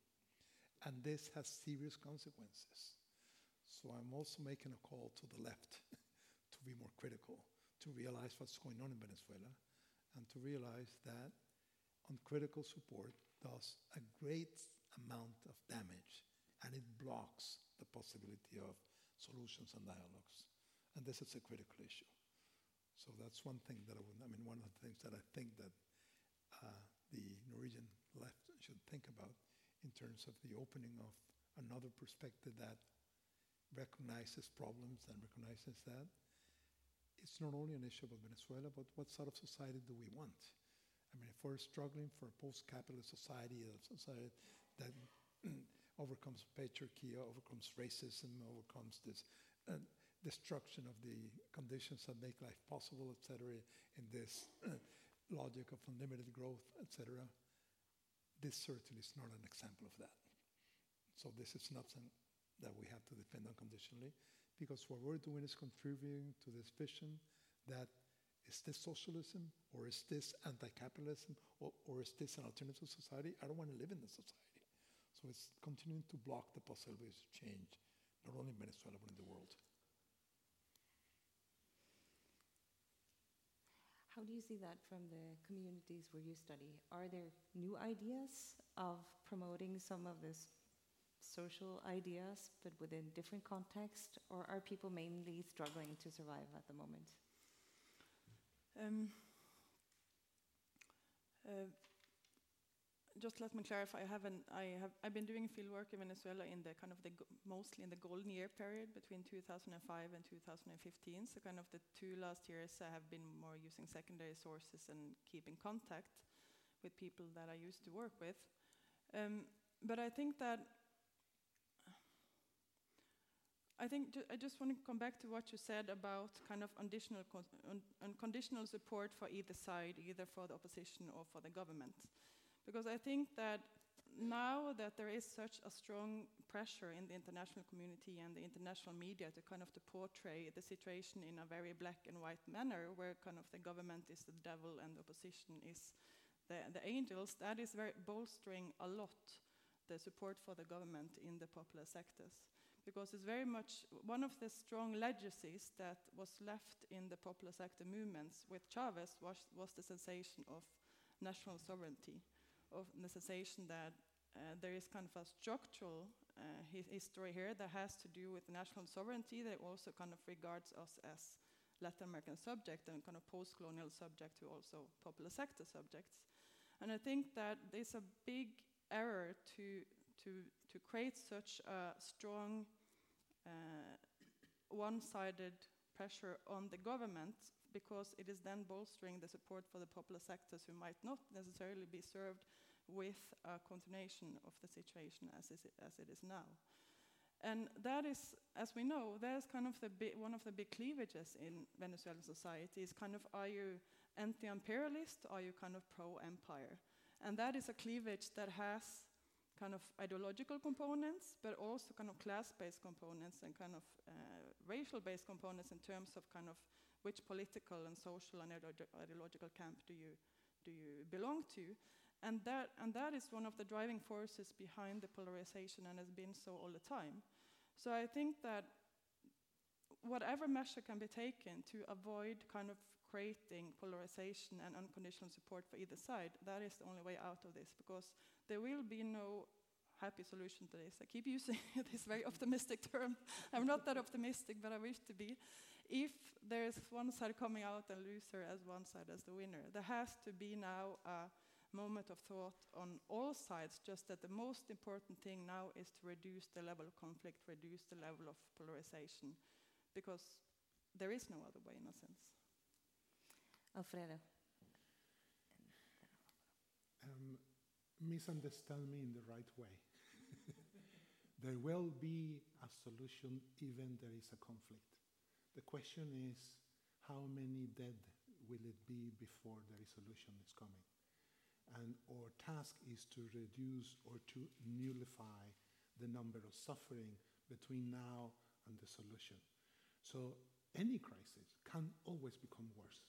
And this has serious consequences. So I'm also making a call to the left to be more critical, to realize what's going on in Venezuela, and to realize that uncritical support does a great amount of damage and it blocks the possibility of solutions and dialogues. And this is a critical issue. So that's one thing that I would, I mean, one of the things that I think that uh, the Norwegian left should think about in terms of the opening of another perspective that recognizes problems and recognizes that it's not only an issue about Venezuela, but what sort of society do we want? I mean, if we're struggling for a post-capitalist society, a society that overcomes patriarchy, overcomes racism, overcomes this uh, destruction of the conditions that make life possible, etc., in this logic of unlimited growth, etc., this certainly is not an example of that. So this is not something that we have to defend unconditionally, because what we're doing is contributing to this vision that is this socialism or is this anti-capitalism or, or is this an alternative society? I don't want to live in this society. So it's continuing to block the possibilities of change, not only in Venezuela but in the world. How do you see that from the communities where you study? Are there new ideas of promoting some of this social ideas, but within different context, or are people mainly struggling to survive at the moment? Um, uh, just let me clarify. I haven't. I have. I've been doing field work in Venezuela in the kind of the mostly in the golden year period between 2005 and 2015. So kind of the two last years, I have been more using secondary sources and keeping contact with people that I used to work with. Um, but I think that I think ju I just want to come back to what you said about kind of unconditional, un unconditional support for either side, either for the opposition or for the government. Because I think that now that there is such a strong pressure in the international community and the international media to kind of to portray the situation in a very black and white manner, where kind of the government is the devil and the opposition is the, the angels, that is very bolstering a lot the support for the government in the popular sectors. Because it's very much one of the strong legacies that was left in the popular sector movements with Chavez was, was the sensation of national sovereignty, of the sensation that uh, there is kind of a structural uh, history here that has to do with national sovereignty that also kind of regards us as Latin American subject and kind of post-colonial subject to also popular sector subjects. And I think that there's a big error to to, to create such a strong uh, one-sided pressure on the government because it is then bolstering the support for the popular sectors who might not necessarily be served with a continuation of the situation as, is it, as it is now. And that is, as we know, there's kind of the one of the big cleavages in Venezuelan society is kind of are you anti-imperialist, are you kind of pro-empire? And that is a cleavage that has kind of ideological components, but also kind of class-based components and kind of uh, racial-based components in terms of kind of which political and social and ideological camp do you do you belong to, and that and that is one of the driving forces behind the polarization and has been so all the time. So I think that whatever measure can be taken to avoid kind of creating polarization and unconditional support for either side, that is the only way out of this because there will be no happy solution to this. I keep using this very optimistic term. I'm not that optimistic, but I wish to be. If there's one side coming out and loser as one side as the winner, there has to be now a moment of thought on all sides, just that the most important thing now is to reduce the level of conflict, reduce the level of polarization, because there is no other way in a sense. Alfredo. Um, misunderstand me in the right way. there will be a solution even there is a conflict. The question is how many dead will it be before the resolution is coming? And our task is to reduce or to nullify the number of suffering between now and the solution. So any crisis can always become worse.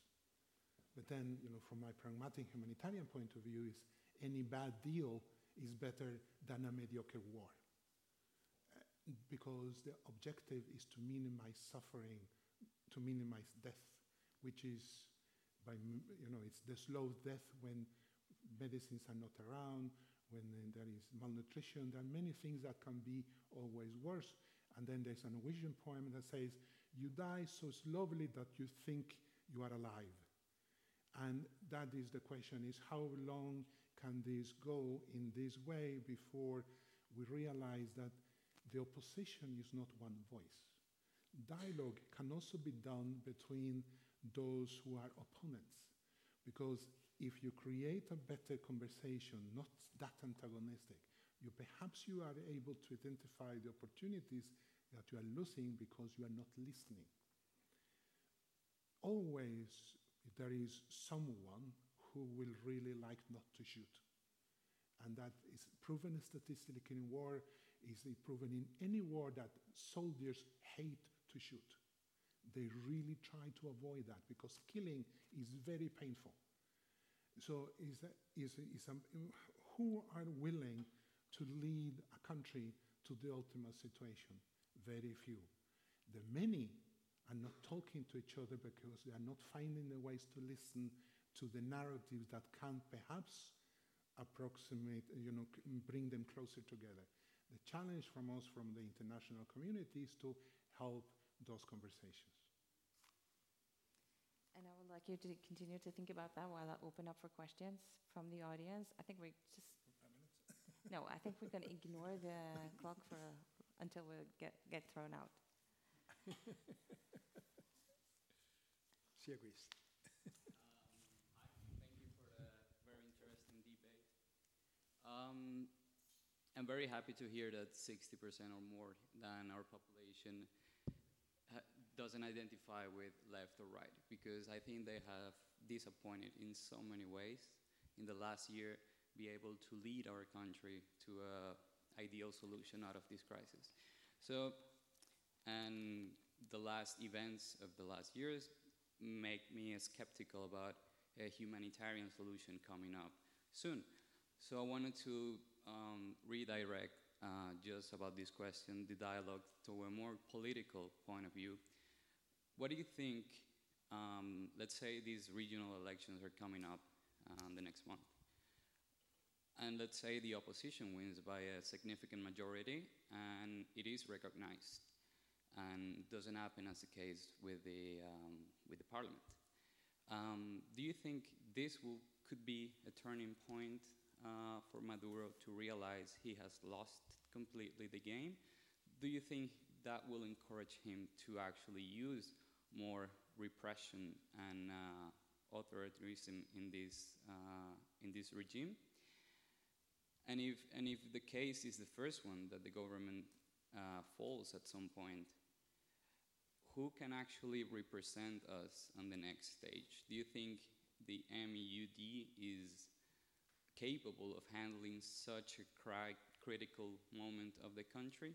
But then, you know, from my pragmatic humanitarian point of view, is any bad deal is better than a mediocre war. Because the objective is to minimize suffering, to minimize death, which is by, you know, it's the slow death when medicines are not around, when there is malnutrition. There are many things that can be always worse. And then there's a Norwegian poem that says, You die so slowly that you think you are alive. And that is the question is how long can this go in this way before we realize that the opposition is not one voice. Dialogue can also be done between those who are opponents. Because if you create a better conversation, not that antagonistic, you perhaps you are able to identify the opportunities that you are losing because you are not listening. Always there is someone who will really like not to shoot. And that is proven statistically in war, is it proven in any war that soldiers hate to shoot. They really try to avoid that because killing is very painful. So, is, that, is, is who are willing to lead a country to the ultimate situation? Very few. The many are not talking to each other because they are not finding the ways to listen to the narratives that can perhaps approximate, you know, bring them closer together. The challenge from us, from the international community, is to help those conversations. And I would like you to continue to think about that while I open up for questions from the audience. I think we just. no, I think we're going to ignore the clock for until we get, get thrown out. she agrees. Um, I thank you for a very interesting debate. Um, I'm very happy to hear that 60% or more than our population uh, doesn't identify with left or right because I think they have disappointed in so many ways in the last year be able to lead our country to a ideal solution out of this crisis. So, and the last events of the last years make me skeptical about a humanitarian solution coming up soon. So I wanted to um, redirect uh, just about this question, the dialogue, to a more political point of view. What do you think? Um, let's say these regional elections are coming up uh, the next month, and let's say the opposition wins by a significant majority, and it is recognized, and doesn't happen as the case with the um, with the parliament. Um, do you think this will could be a turning point uh, for Maduro to realize he has lost completely the game. Do you think that will encourage him to actually use more repression and uh, authoritarianism in this, uh, in this regime? And if, and if the case is the first one, that the government uh, falls at some point, who can actually represent us on the next stage? Do you think the MUD is capable of handling such a cri critical moment of the country.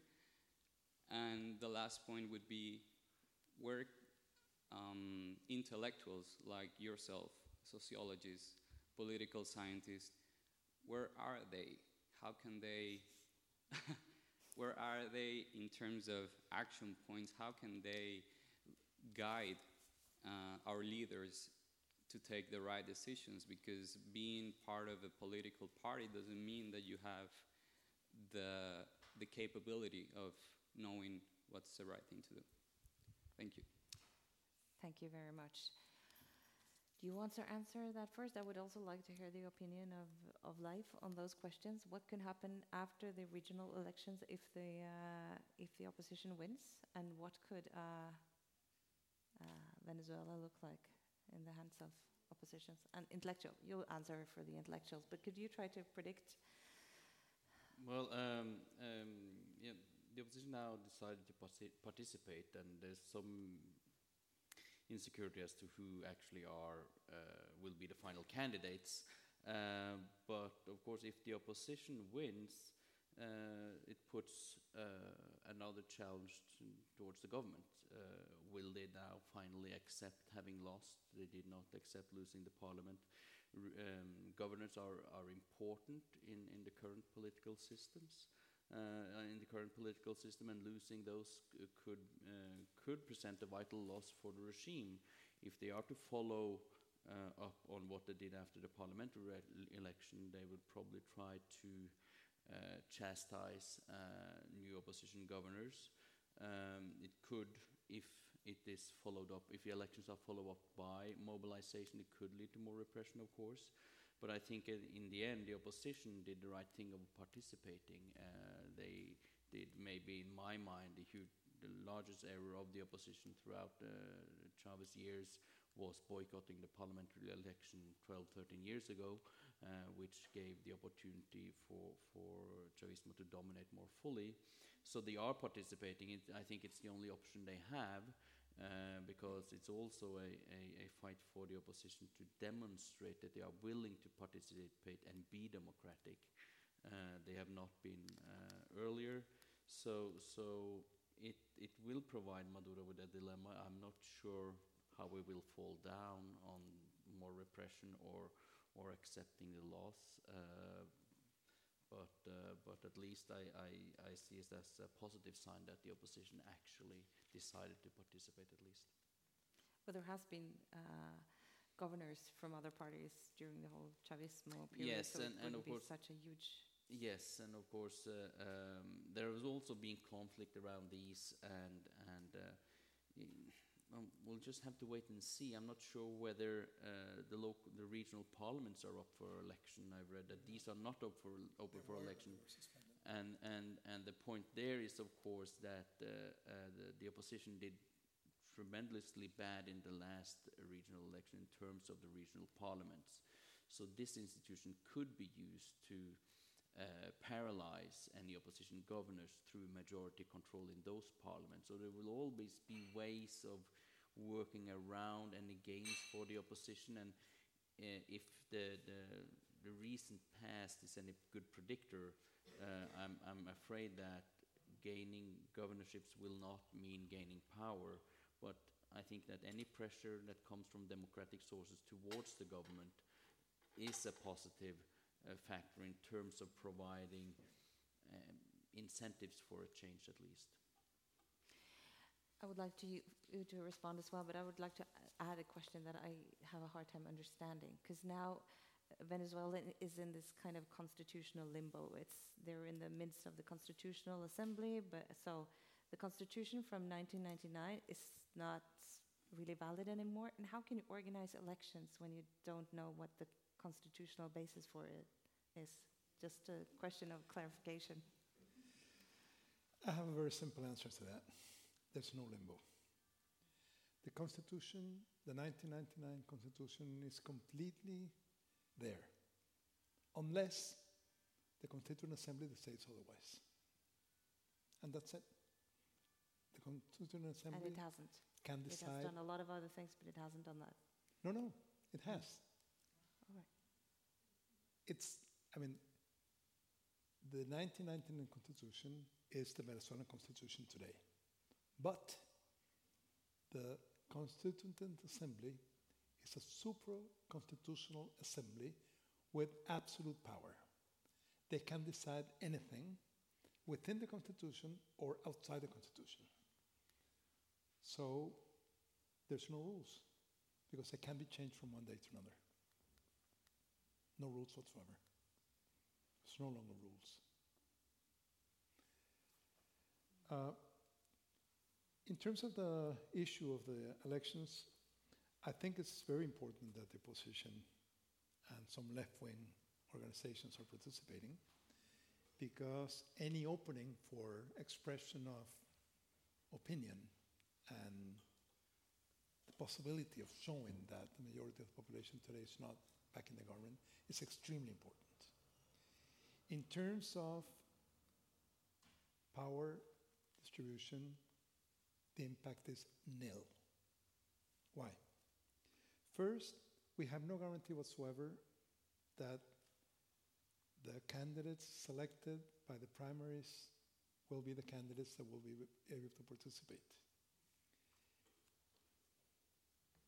And the last point would be where um, intellectuals like yourself, sociologists, political scientists, where are they? How can they? where are they in terms of action points? How can they guide uh, our leaders to take the right decisions? Because being part of a political party doesn't mean that you have the the capability of knowing what's the right thing to do. Thank you. Thank you very much. Do you want to answer that first? I would also like to hear the opinion of, of Leiv on those questions. What can happen after the regional elections if the, uh, if the opposition wins? And what could uh, uh, Venezuela look like in the hands of oppositions? And intellectual, you'll answer for the intellectuals, but could you try to predict? Well, um, um, yeah, the opposition now decided to participate, and there's some insecurity as to who actually are uh, will be the final candidates. Uh, but of course, if the opposition wins, uh, it puts uh, another challenge towards the government. Will they now finally accept having lost? They did not accept losing the parliament. Um, governors are, are important in, in the current political systems uh, in the current political system, and losing those could uh, could present a vital loss for the regime if they are to follow uh, up on what they did after the parliamentary election. They would probably try to uh, chastise uh, new opposition governors. Um, it could, if it is followed up, if the elections are followed up by mobilization, it could lead to more repression, of course. But I think in the end, the opposition did the right thing of participating. Uh, they did, maybe in my mind, the, huge, the largest error of the opposition throughout uh, Chavez years was boycotting the parliamentary election 12, 13 years ago, uh, which gave the opportunity for, for Chavismo to dominate more fully. So they are participating. It, I think it's the only option they have. Uh, because it's also a, a, a, fight for the opposition to demonstrate that they are willing to participate and be democratic. Uh, they have not been uh, earlier, so so it it will provide Maduro with a dilemma. I'm not sure how we will fall down on more repression or or accepting the loss. Uh, but uh, but at least I, I, I see it as a positive sign that the opposition actually decided to participate at least. Well, there has been uh, governors from other parties during the whole Chavismo period, yes, so and, it and would of be course such a huge. Yes, and of course uh, um, there has also been conflict around these, and and uh, um, we'll just have to wait and see. I'm not sure whether uh, the local, the regional parliaments are up for election. I've read that these are not up for open for election, and and and the point there is, of course, that uh, uh, the, the opposition did tremendously bad in the last regional election in terms of the regional parliaments. So this institution could be used to uh, paralyze any opposition governors through majority control in those parliaments. So there will always be ways of working around any gains for the opposition. And uh, if the, the, the, recent past is any good predictor, uh, I'm, I'm afraid that gaining governorships will not mean gaining power. But I think that any pressure that comes from democratic sources towards the government is a positive uh, factor in terms of providing um, incentives for a change at least. I would like to you, you to respond as well, but I would like to add a question that I have a hard time understanding because now uh, Venezuela is in this kind of constitutional limbo. It's they're in the midst of the constitutional assembly, but so the constitution from 1999 is not really valid anymore. And how can you organize elections when you don't know what the constitutional basis for it is? Just a question of clarification. I have a very simple answer to that. There's no limbo. The Constitution, the 1999 Constitution, is completely there, unless the Constituent Assembly decides otherwise. And that's it. The Constituent Assembly and it hasn't. can decide. It has done a lot of other things, but it hasn't done that. No, no, it has. All right. It's, I mean, the 1999 Constitution is the Venezuelan Constitution today. But the Constituent Assembly is a supra-constitutional assembly with absolute power. They can decide anything within the Constitution or outside the Constitution. So there's no rules because they can be changed from one day to another. No rules whatsoever. There's no longer rules. Uh, in terms of the issue of the elections, I think it's very important that the opposition and some left wing organizations are participating because any opening for expression of opinion and the possibility of showing that the majority of the population today is not back in the government is extremely important. In terms of power distribution, the impact is nil. Why? First, we have no guarantee whatsoever that the candidates selected by the primaries will be the candidates that will be able to participate.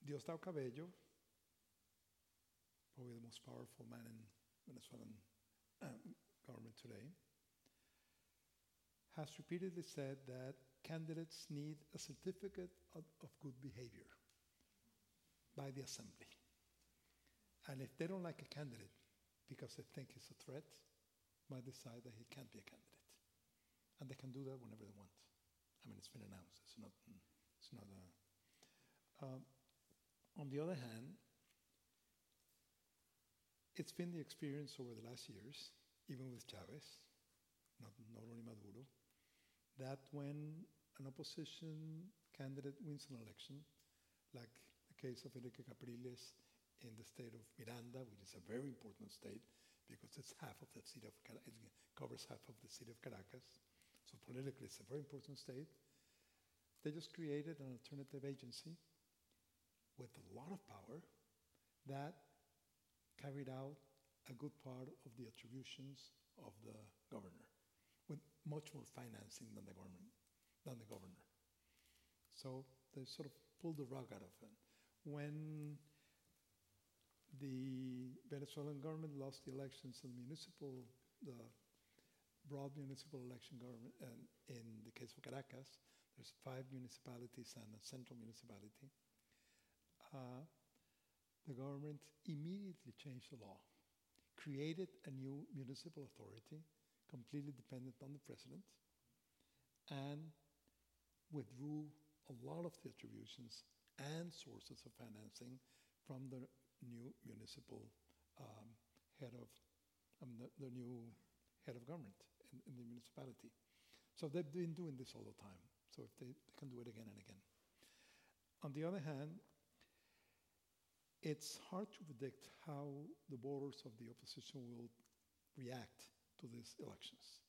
Diosdado Cabello, probably the most powerful man in Venezuelan um, government today, has repeatedly said that candidates need a certificate of, of good behavior by the assembly. And if they don't like a candidate because they think he's a threat, might decide that he can't be a candidate. And they can do that whenever they want. I mean, it's been announced. It's not, it's not a. Um, on the other hand, it's been the experience over the last years, even with Chavez, not, not only Maduro, that when an opposition candidate wins an election, like the case of Henrique Capriles in the state of Miranda, which is a very important state because it's half of the city of it covers half of the city of Caracas. So politically, it's a very important state. They just created an alternative agency with a lot of power that carried out a good part of the attributions of the governor, with much more financing than the government, than the governor. So they sort of pulled the rug out of it. When the Venezuelan government lost the elections in municipal, the broad municipal election government, and in the case of Caracas, there's five municipalities and a central municipality. Uh, the government immediately changed the law, created a new municipal authority, completely dependent on the president, and withdrew a lot of the attributions and sources of financing from the new municipal um, head of um, the, the, new head of government in, in, the municipality. So they've been doing this all the time. So if they, they can do it again and again. On the other hand, it's hard to predict how the voters of the opposition will react to these elections.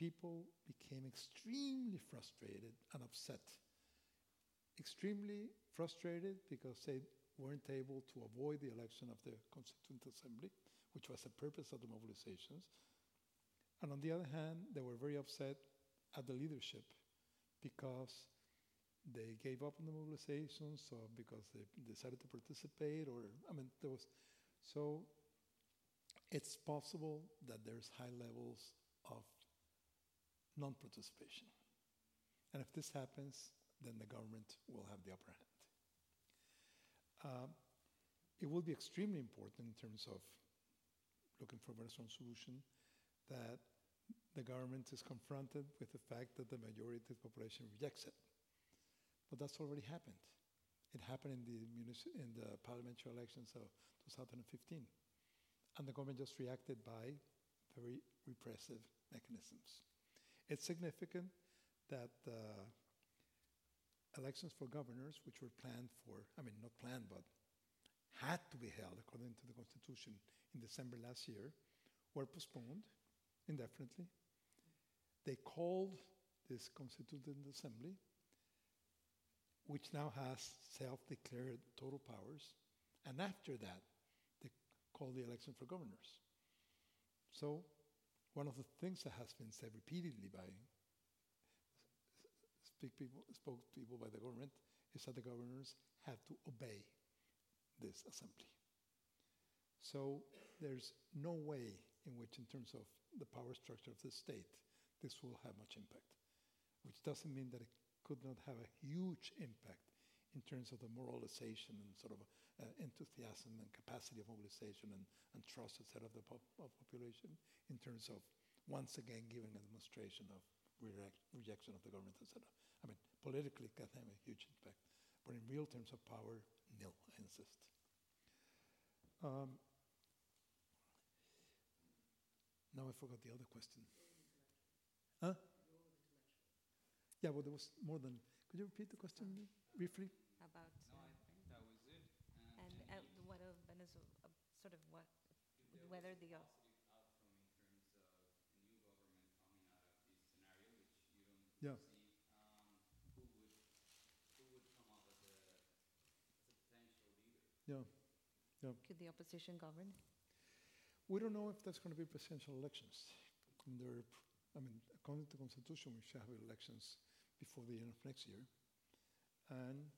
People became extremely frustrated and upset. Extremely frustrated because they weren't able to avoid the election of the Constituent Assembly, which was the purpose of the mobilizations. And on the other hand, they were very upset at the leadership because they gave up on the mobilizations or because they decided to participate or I mean there was so it's possible that there's high levels of non-participation. And if this happens, then the government will have the upper hand. Uh, it will be extremely important in terms of looking for a Venezuelan solution that the government is confronted with the fact that the majority of the population rejects it. But that's already happened. It happened in the, in the parliamentary elections of 2015. And the government just reacted by very repressive mechanisms. It's significant that uh, elections for governors, which were planned for, I mean, not planned, but had to be held according to the Constitution in December last year, were postponed indefinitely. They called this Constituent Assembly which now has self-declared total powers, and after that, they call the election for governors. So one of the things that has been said repeatedly by speak people, spokespeople by the government is that the governors have to obey this assembly. So there's no way in which, in terms of the power structure of the state, this will have much impact, which doesn't mean that it could not have a huge impact in terms of the moralization and sort of uh, enthusiasm and capacity of mobilization and, and trust, etc., of the pop- of population, in terms of once again giving a demonstration of reject- rejection of the government, etc. I mean, politically, it can have a huge impact, but in real terms of power, nil, I insist. Um, now I forgot the other question. Huh? Yeah, well, there was more than. Could you repeat the question briefly? About No, I think that was it. and uh, what of Venezuela, uh, sort of what, whether the uh, Positive outcome in terms of a new government coming out of this scenario, which you don't Yeah. see, um, who would who would come up as a a potential? Yeah. could the opposition govern? We don't know if there's going to be presidential elections. There, I mean, according to the Constitution, we should have elections before the end of next year. And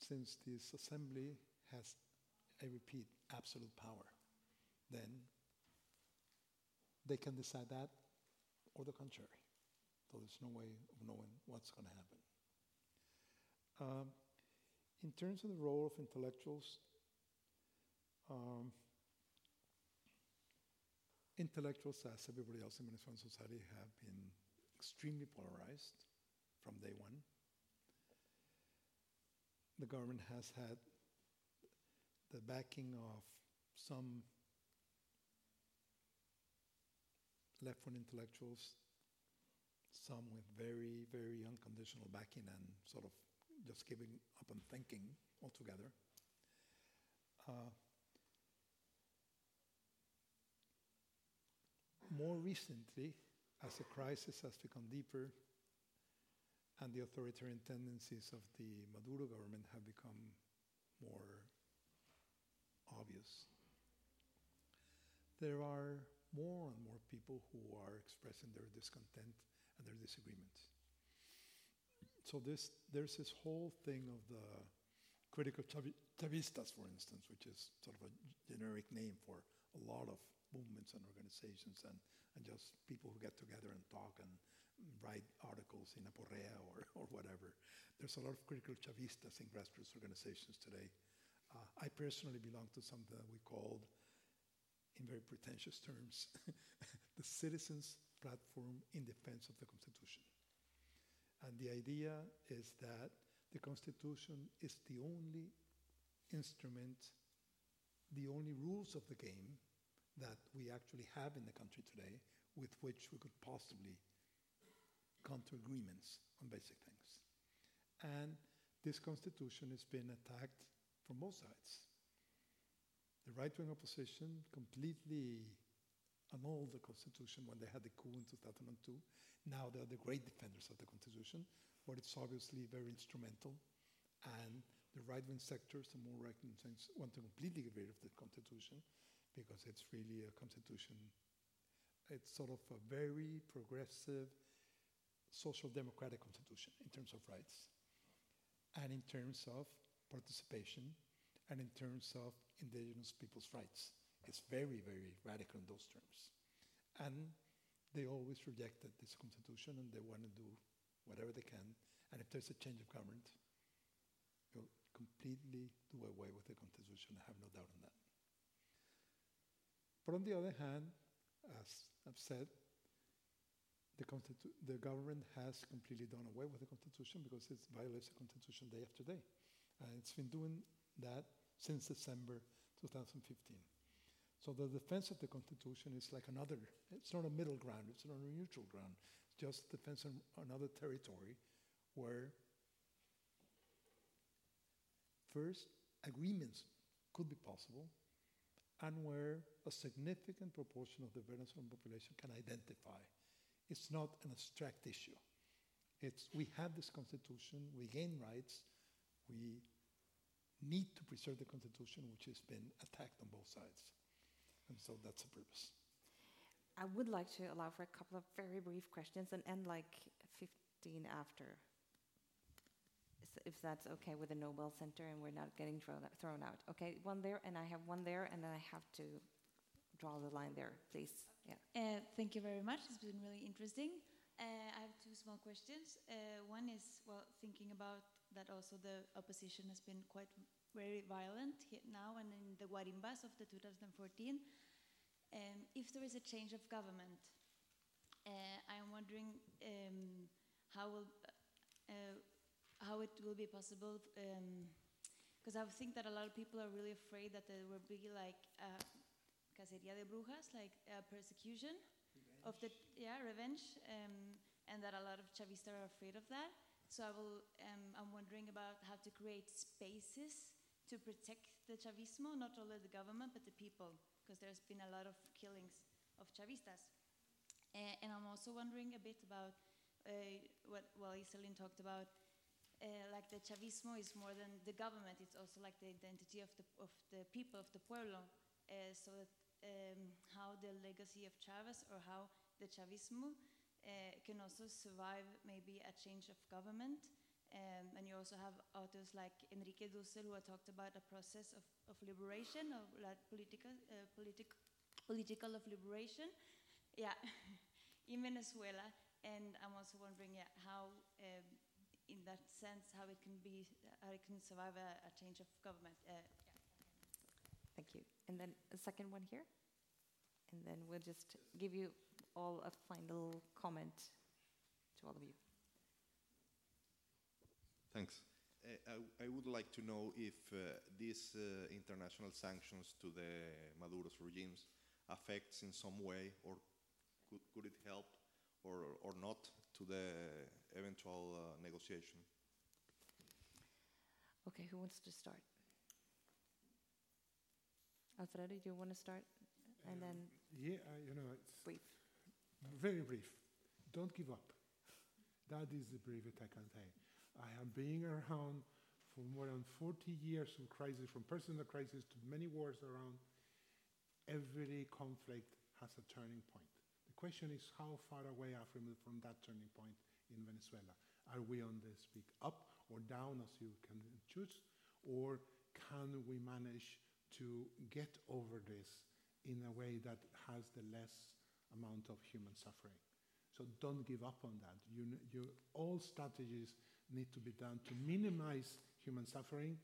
since this assembly has, I repeat, absolute power, then they can decide that or the contrary. So there's no way of knowing what's going to happen. Um, in terms of the role of intellectuals, um, intellectuals, as everybody else in Venezuelan society, have been extremely polarized from day one. The government has had the backing of some left wing intellectuals, some with very, very unconditional backing and sort of just giving up on thinking altogether. Uh, more recently, as the crisis has become deeper and the authoritarian tendencies of the Maduro government have become more obvious, there are more and more people who are expressing their discontent and their disagreements. So this, there's this whole thing of the critical Chavi- Chavistas, for instance, which is sort of a generic name for a lot of movements and organizations and, and just people who get together and talk and write articles in Aporrea or, or whatever. There's a lot of critical Chavistas in grassroots organizations today. Uh, I personally belong to something that we called, in very pretentious terms, the Citizens Platform in Defense of the Constitution. And the idea is that the Constitution is the only instrument, the only rules of the game that we actually have in the country today with which we could possibly come to agreements on basic things. And this constitution has been attacked from both sides. The right wing opposition completely annulled the constitution when they had the coup in 2002. Now they're the great defenders of the constitution, but it's obviously very instrumental. And the right wing sectors, the more right wing sectors, want to completely get rid of the constitution because it's really a constitution. It's sort of a very progressive social democratic constitution in terms of rights and in terms of participation and in terms of indigenous people's rights. It's very, very radical in those terms. And they always rejected this constitution and they want to do whatever they can. And if there's a change of government, they'll completely do away with the constitution. I have no doubt on that. But on the other hand, as I've said, the, constitu- the government has completely done away with the constitution because it violates the constitution day after day. And it's been doing that since December 2015. So the defense of the constitution is like another, it's not a middle ground, it's not a neutral ground. It's just defense of another territory where first agreements could be possible and where a significant proportion of the Venezuelan population can identify. It's not an abstract issue. It's we have this constitution, we gain rights, we need to preserve the constitution, which has been attacked on both sides. And so that's the purpose. I would like to allow for a couple of very brief questions and end like 15 after. If that's okay with the Nobel Center and we're not getting thrown, thrown out. Okay, one there, and I have one there, and then I have to draw the line there, please. Yeah. Uh, thank you very much. It's been really interesting. Uh, I have two small questions. Uh, one is, well, thinking about that also the opposition has been quite very violent here now and in the Guarimbas of the 2014. Um, if there is a change of government, uh, I'm wondering um, how will uh, how it will be possible. Because I think that a lot of people are really afraid that there will be like cacería de brujas, like a persecution of the yeah revenge, um, and that a lot of Chavistas are afraid of that. So I will. Um, I'm wondering about how to create spaces to protect the Chavismo, not only the government but the people, because there's been a lot of killings of Chavistas. Uh, and I'm also wondering a bit about uh, what well Iselin talked about. Uh, like the Chavismo is more than the government; it's also like the identity of the of the people of the pueblo. So that um, how the legacy of Chavez or how the Chavismo uh, can also survive maybe a change of government. Um, and you also have authors like Enrique Dussel who talked about a process of, of liberation, of like political, uh, politic, political of liberation, yeah, in Venezuela. And I'm also wondering, yeah, how, um, in that sense, how it can be, how it can survive a, a change of government. Uh. Thank you. And then a second one here. And then we'll just give you all a final comment to all of you. Thanks. Uh, I, I would like to know if uh, these uh, international sanctions to the Maduro's regimes affects in some way, or could, could it help, or, or not, to the eventual uh, negotiation? Okay, who wants to start? Alfredo, do you want to start? And um, then Yeah, you know, it's brief. very brief. Don't give up. That is the briefest I can say. I have been around for more than 40 years from crisis, from personal crisis to many wars around. Every conflict has a turning point. The question is how far away are we from that turning point in Venezuela? Are we on the speak up or down, as you can choose, or can we manage to get over this in a way that has the less amount of human suffering? So don't give up on that. You, you, all strategies need to be done to minimize human suffering,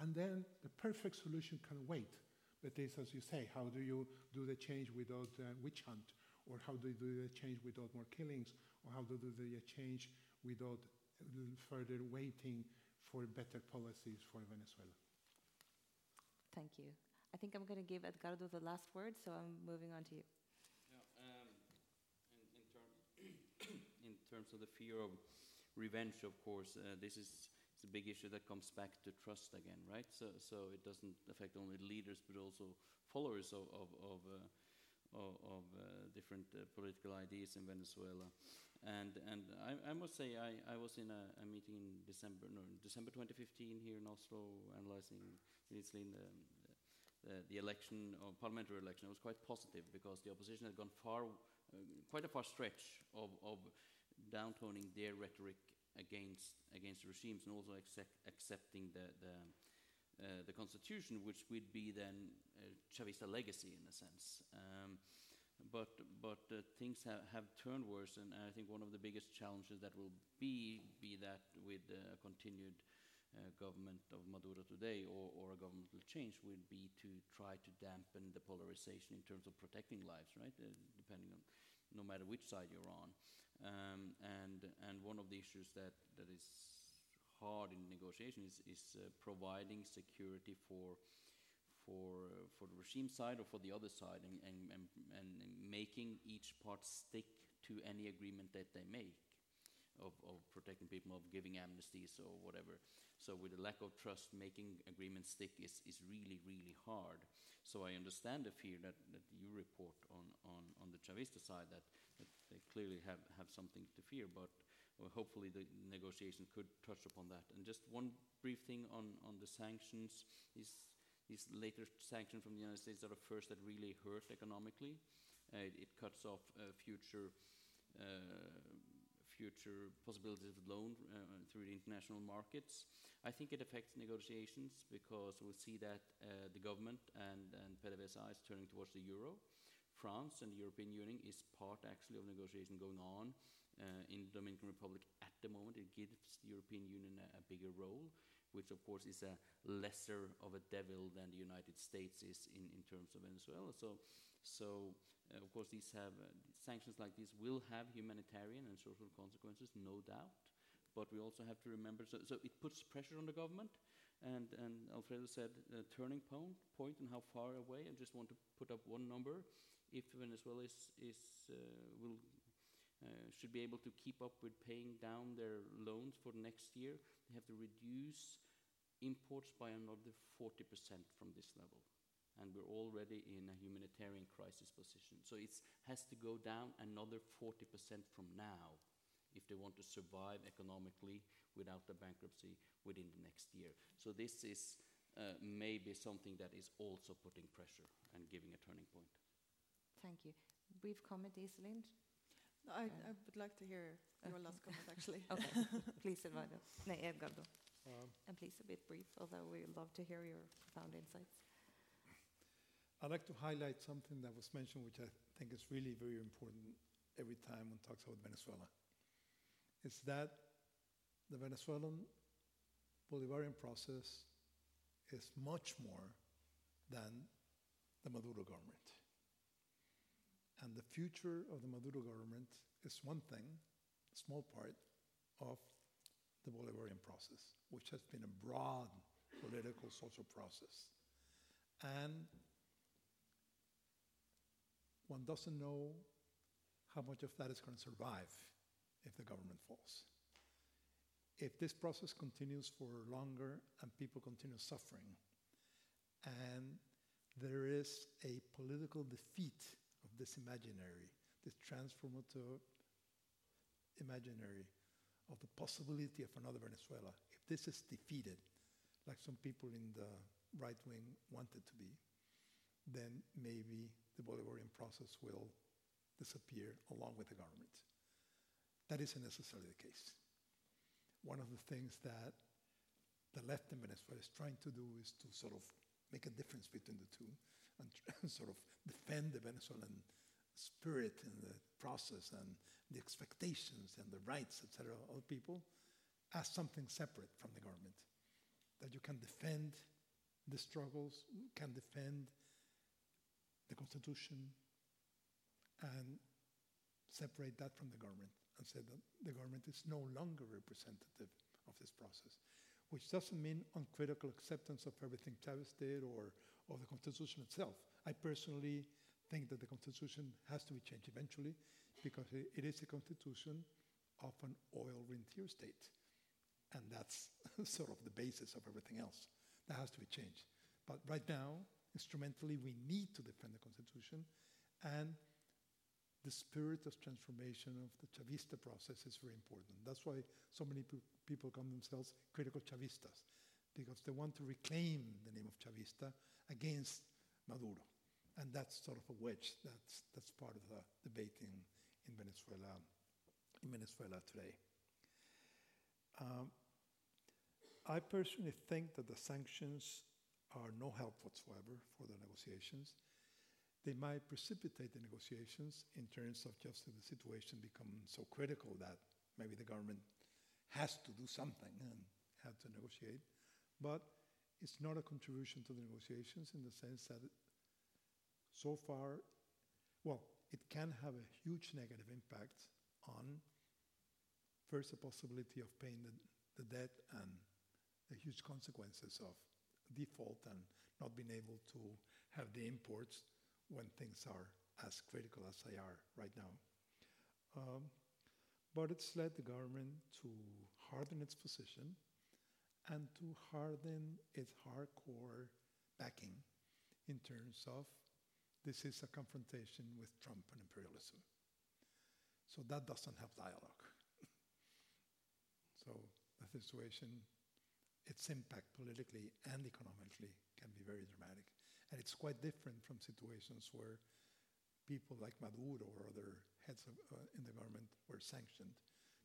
and then the perfect solution can wait. But as you say, how do you do the change without uh, witch hunt, or how do you do the change without more killings, or how do you do the change without further waiting for better policies for Venezuela? Thank you. I think I'm going to give Edgardo the last word, so I'm moving on to you. Yeah, um, in, in, in terms of the fear of revenge, of course, uh, this is a big issue that comes back to trust again, right? So, so it doesn't affect only leaders but also followers of of of, uh, of, of uh, different uh, political ideas in Venezuela. And and I, I must say I, I was in a, a meeting in December no December 2015 here in Oslo analyzing recently in the the, the election or parliamentary election, it was quite positive because the opposition had gone far, uh, quite a far stretch of, of downtoning their rhetoric against against regimes and also accept, accepting the the, uh, the constitution, which would be then uh, Chavista legacy in a sense. Um, but but uh, things have, have turned worse, and I think one of the biggest challenges that will be be that with uh, continued uh, government of Maduro today or, or a governmental change would be to try to dampen the polarization in terms of protecting lives, right? Uh, depending on no matter which side you're on. Um, and and one of the issues that, that is hard in negotiation is, is uh, providing security for for uh, for the regime side or for the other side and, and, and, and making each part stick to any agreement that they make of, of protecting people, of giving amnesties or whatever. So with a lack of trust, making agreements stick is, is really, really hard. So I understand the fear that, that you report on, on, on the Chavista side that, that they clearly have, have something to fear, but hopefully the negotiation could touch upon that. And just one brief thing on, on the sanctions. These, these later sanctions from the United States are the first that really hurt economically. Uh, it, it cuts off uh, future uh, future possibilities of loan uh, through the international markets. I think it affects negotiations because we'll see that uh, the government and, and PDVSA is turning towards the euro. France and the European Union is part actually of negotiation going on in the Dominican Republic at the moment. It gives the European Union a, a, bigger role, which of course is a lesser of a devil than the United States is in, in terms of Venezuela. So, so uh, of course, these have uh, sanctions like these will have humanitarian and social consequences, no doubt. But we also have to remember, so, so it puts pressure on the government. And, and Alfredo said uh, turning point, point and how far away. I just want to put up one number. If Venezuela is, is uh, will should be able to keep up with paying down their loans for next year, they have to reduce imports by another 40% from this level and we're already in a humanitarian crisis position. So it has to go down another 40% from now if they want to survive economically without a bankruptcy within the next year. So this is uh, maybe something that is also putting pressure and giving a turning point. Thank you. Brief comment, Iselin? No, I, I, would like to hear your last comment, actually. okay, please, Eduardo. No, Edgardo. Um, and please, a bit brief, although we love to hear your profound insights. I'd like to highlight something that was mentioned, which I think is really very important every time one talks about Venezuela. It's that the Venezuelan Bolivarian process is much more than the Maduro government. And the future of the Maduro government is one thing, a small part of the Bolivarian process, which has been a broad political social process. And one doesn't know how much of that is going to survive if the government falls. If this process continues for longer and people continue suffering, and there is a political defeat this imaginary, this transformative imaginary of the possibility of another Venezuela, if this is defeated, like some people in the right wing want it to be, then maybe the Bolivarian process will disappear along with the government. That isn't necessarily the case. One of the things that the left in Venezuela is trying to do is to sort of make a difference between the two and sort of defend the Venezuelan spirit in the process and the expectations and the rights, etc., of people as something separate from the government. That you can defend the struggles, can defend the Constitution and separate that from the government and say that the government is no longer representative of this process, which doesn't mean uncritical acceptance of everything Chavez did or of the Constitution itself. I personally think that the Constitution has to be changed eventually because it is a constitution of an oil rentier state. And that's sort of the basis of everything else. That has to be changed. But right now, instrumentally, we need to defend the Constitution. And the spirit of transformation of the Chavista process is very important. That's why so many people call themselves critical Chavistas, because they want to reclaim the name of Chavista against Maduro. And that's sort of a wedge that's, that's part of the debate in, in, Venezuela, in Venezuela today. Um, I personally think that the sanctions are no help whatsoever for the negotiations. They might precipitate the negotiations in terms of just the situation become so critical that maybe the government has to do something and have to negotiate. But it's not a contribution to the negotiations in the sense that so far, well, it can have a huge negative impact on first the possibility of paying the, the debt and the huge consequences of default and not being able to have the imports when things are as critical as they are right now. Um, but it's led the government to harden its position and to harden its hardcore backing in terms of this is a confrontation with Trump and imperialism. So that doesn't have dialogue. so the situation its impact politically and economically can be very dramatic. And it's quite different from situations where people like Maduro or other heads of, uh, in the government were sanctioned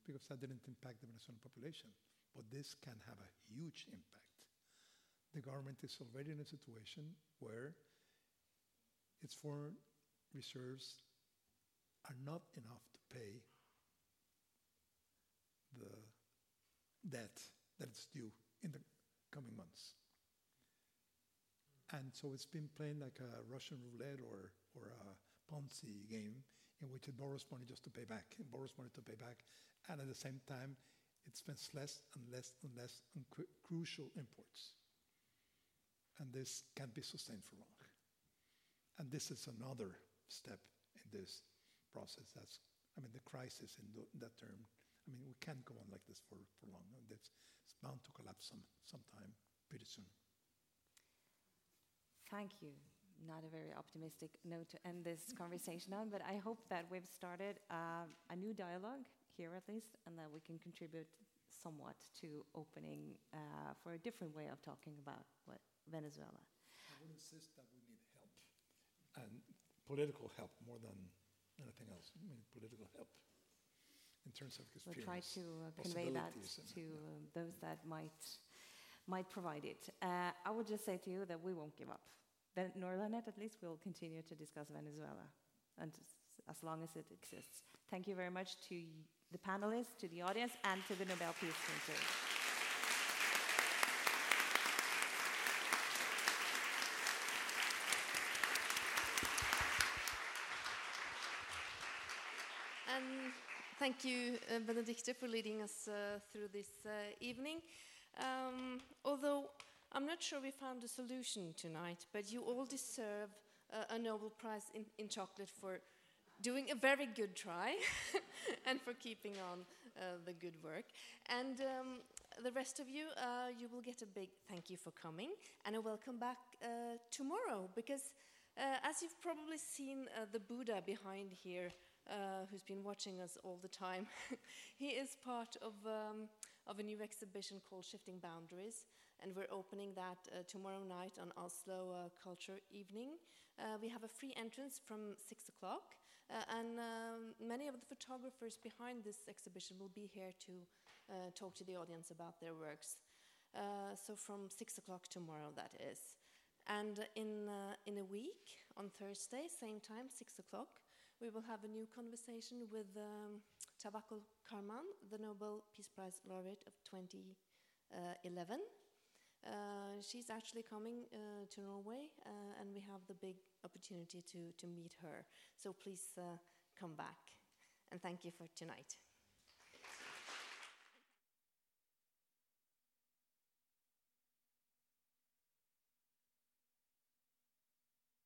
because that didn't impact the Venezuelan population. But this can have a huge impact. The government is already in a situation where its foreign reserves are not enough to pay the debt that is due in the coming months. And so it's been playing like a Russian roulette or, or a Ponzi game in which it borrows money just to pay back, it borrows money to pay back, and at the same time, it spends less and less and less on cru- crucial imports. And this can't be sustained for long. And this is another step in this process. That's, I mean, the crisis in th- that term. I mean, we can't go on like this for, for long. It's, it's bound to collapse some sometime pretty soon. Thank you. Not a very optimistic note to end this conversation on, but I hope that we've started uh, a new dialogue here at least, and that we can contribute somewhat to opening uh, for a different way of talking about what Venezuela. I would insist that we need help and political help more than anything else. I mean, political help in terms of We'll try to uh, convey that to uh, those that might might provide it. Uh, I would just say to you that we won't give up. Then NorLARNet, at least, will continue to discuss Venezuela, and as long as it exists. Thank you very much to the panelists, to the audience, and to the Nobel Peace Center. And thank you, uh, for leading us uh, through this uh, evening. Um, although I'm not sure we found a solution tonight, but you all deserve uh, a Nobel Prize in, in chocolate for doing a very good try and for keeping on uh, the good work. And um, the rest of you, uh, you will get a big thank you for coming and a welcome back uh, tomorrow because, uh, as you've probably seen, uh, the Buddha behind here, uh, who's been watching us all the time, he is part of, um, of a new exhibition called Shifting Boundaries, and we're opening that tomorrow night on Oslo Culture Evening. We have a free entrance from six o'clock, and um, many of the photographers behind this exhibition will be here to uh, talk to the audience about their works. Uh, so from six o'clock tomorrow, that is. And in uh, in a week, on Thursday, same time, six o'clock, we will have a new conversation with um, Karman, the Nobel Peace Prize laureate of 2011. Uh, she's actually coming uh, to Norway, uh, and we have the big opportunity to, to meet her. So please uh, come back. And thank you for tonight.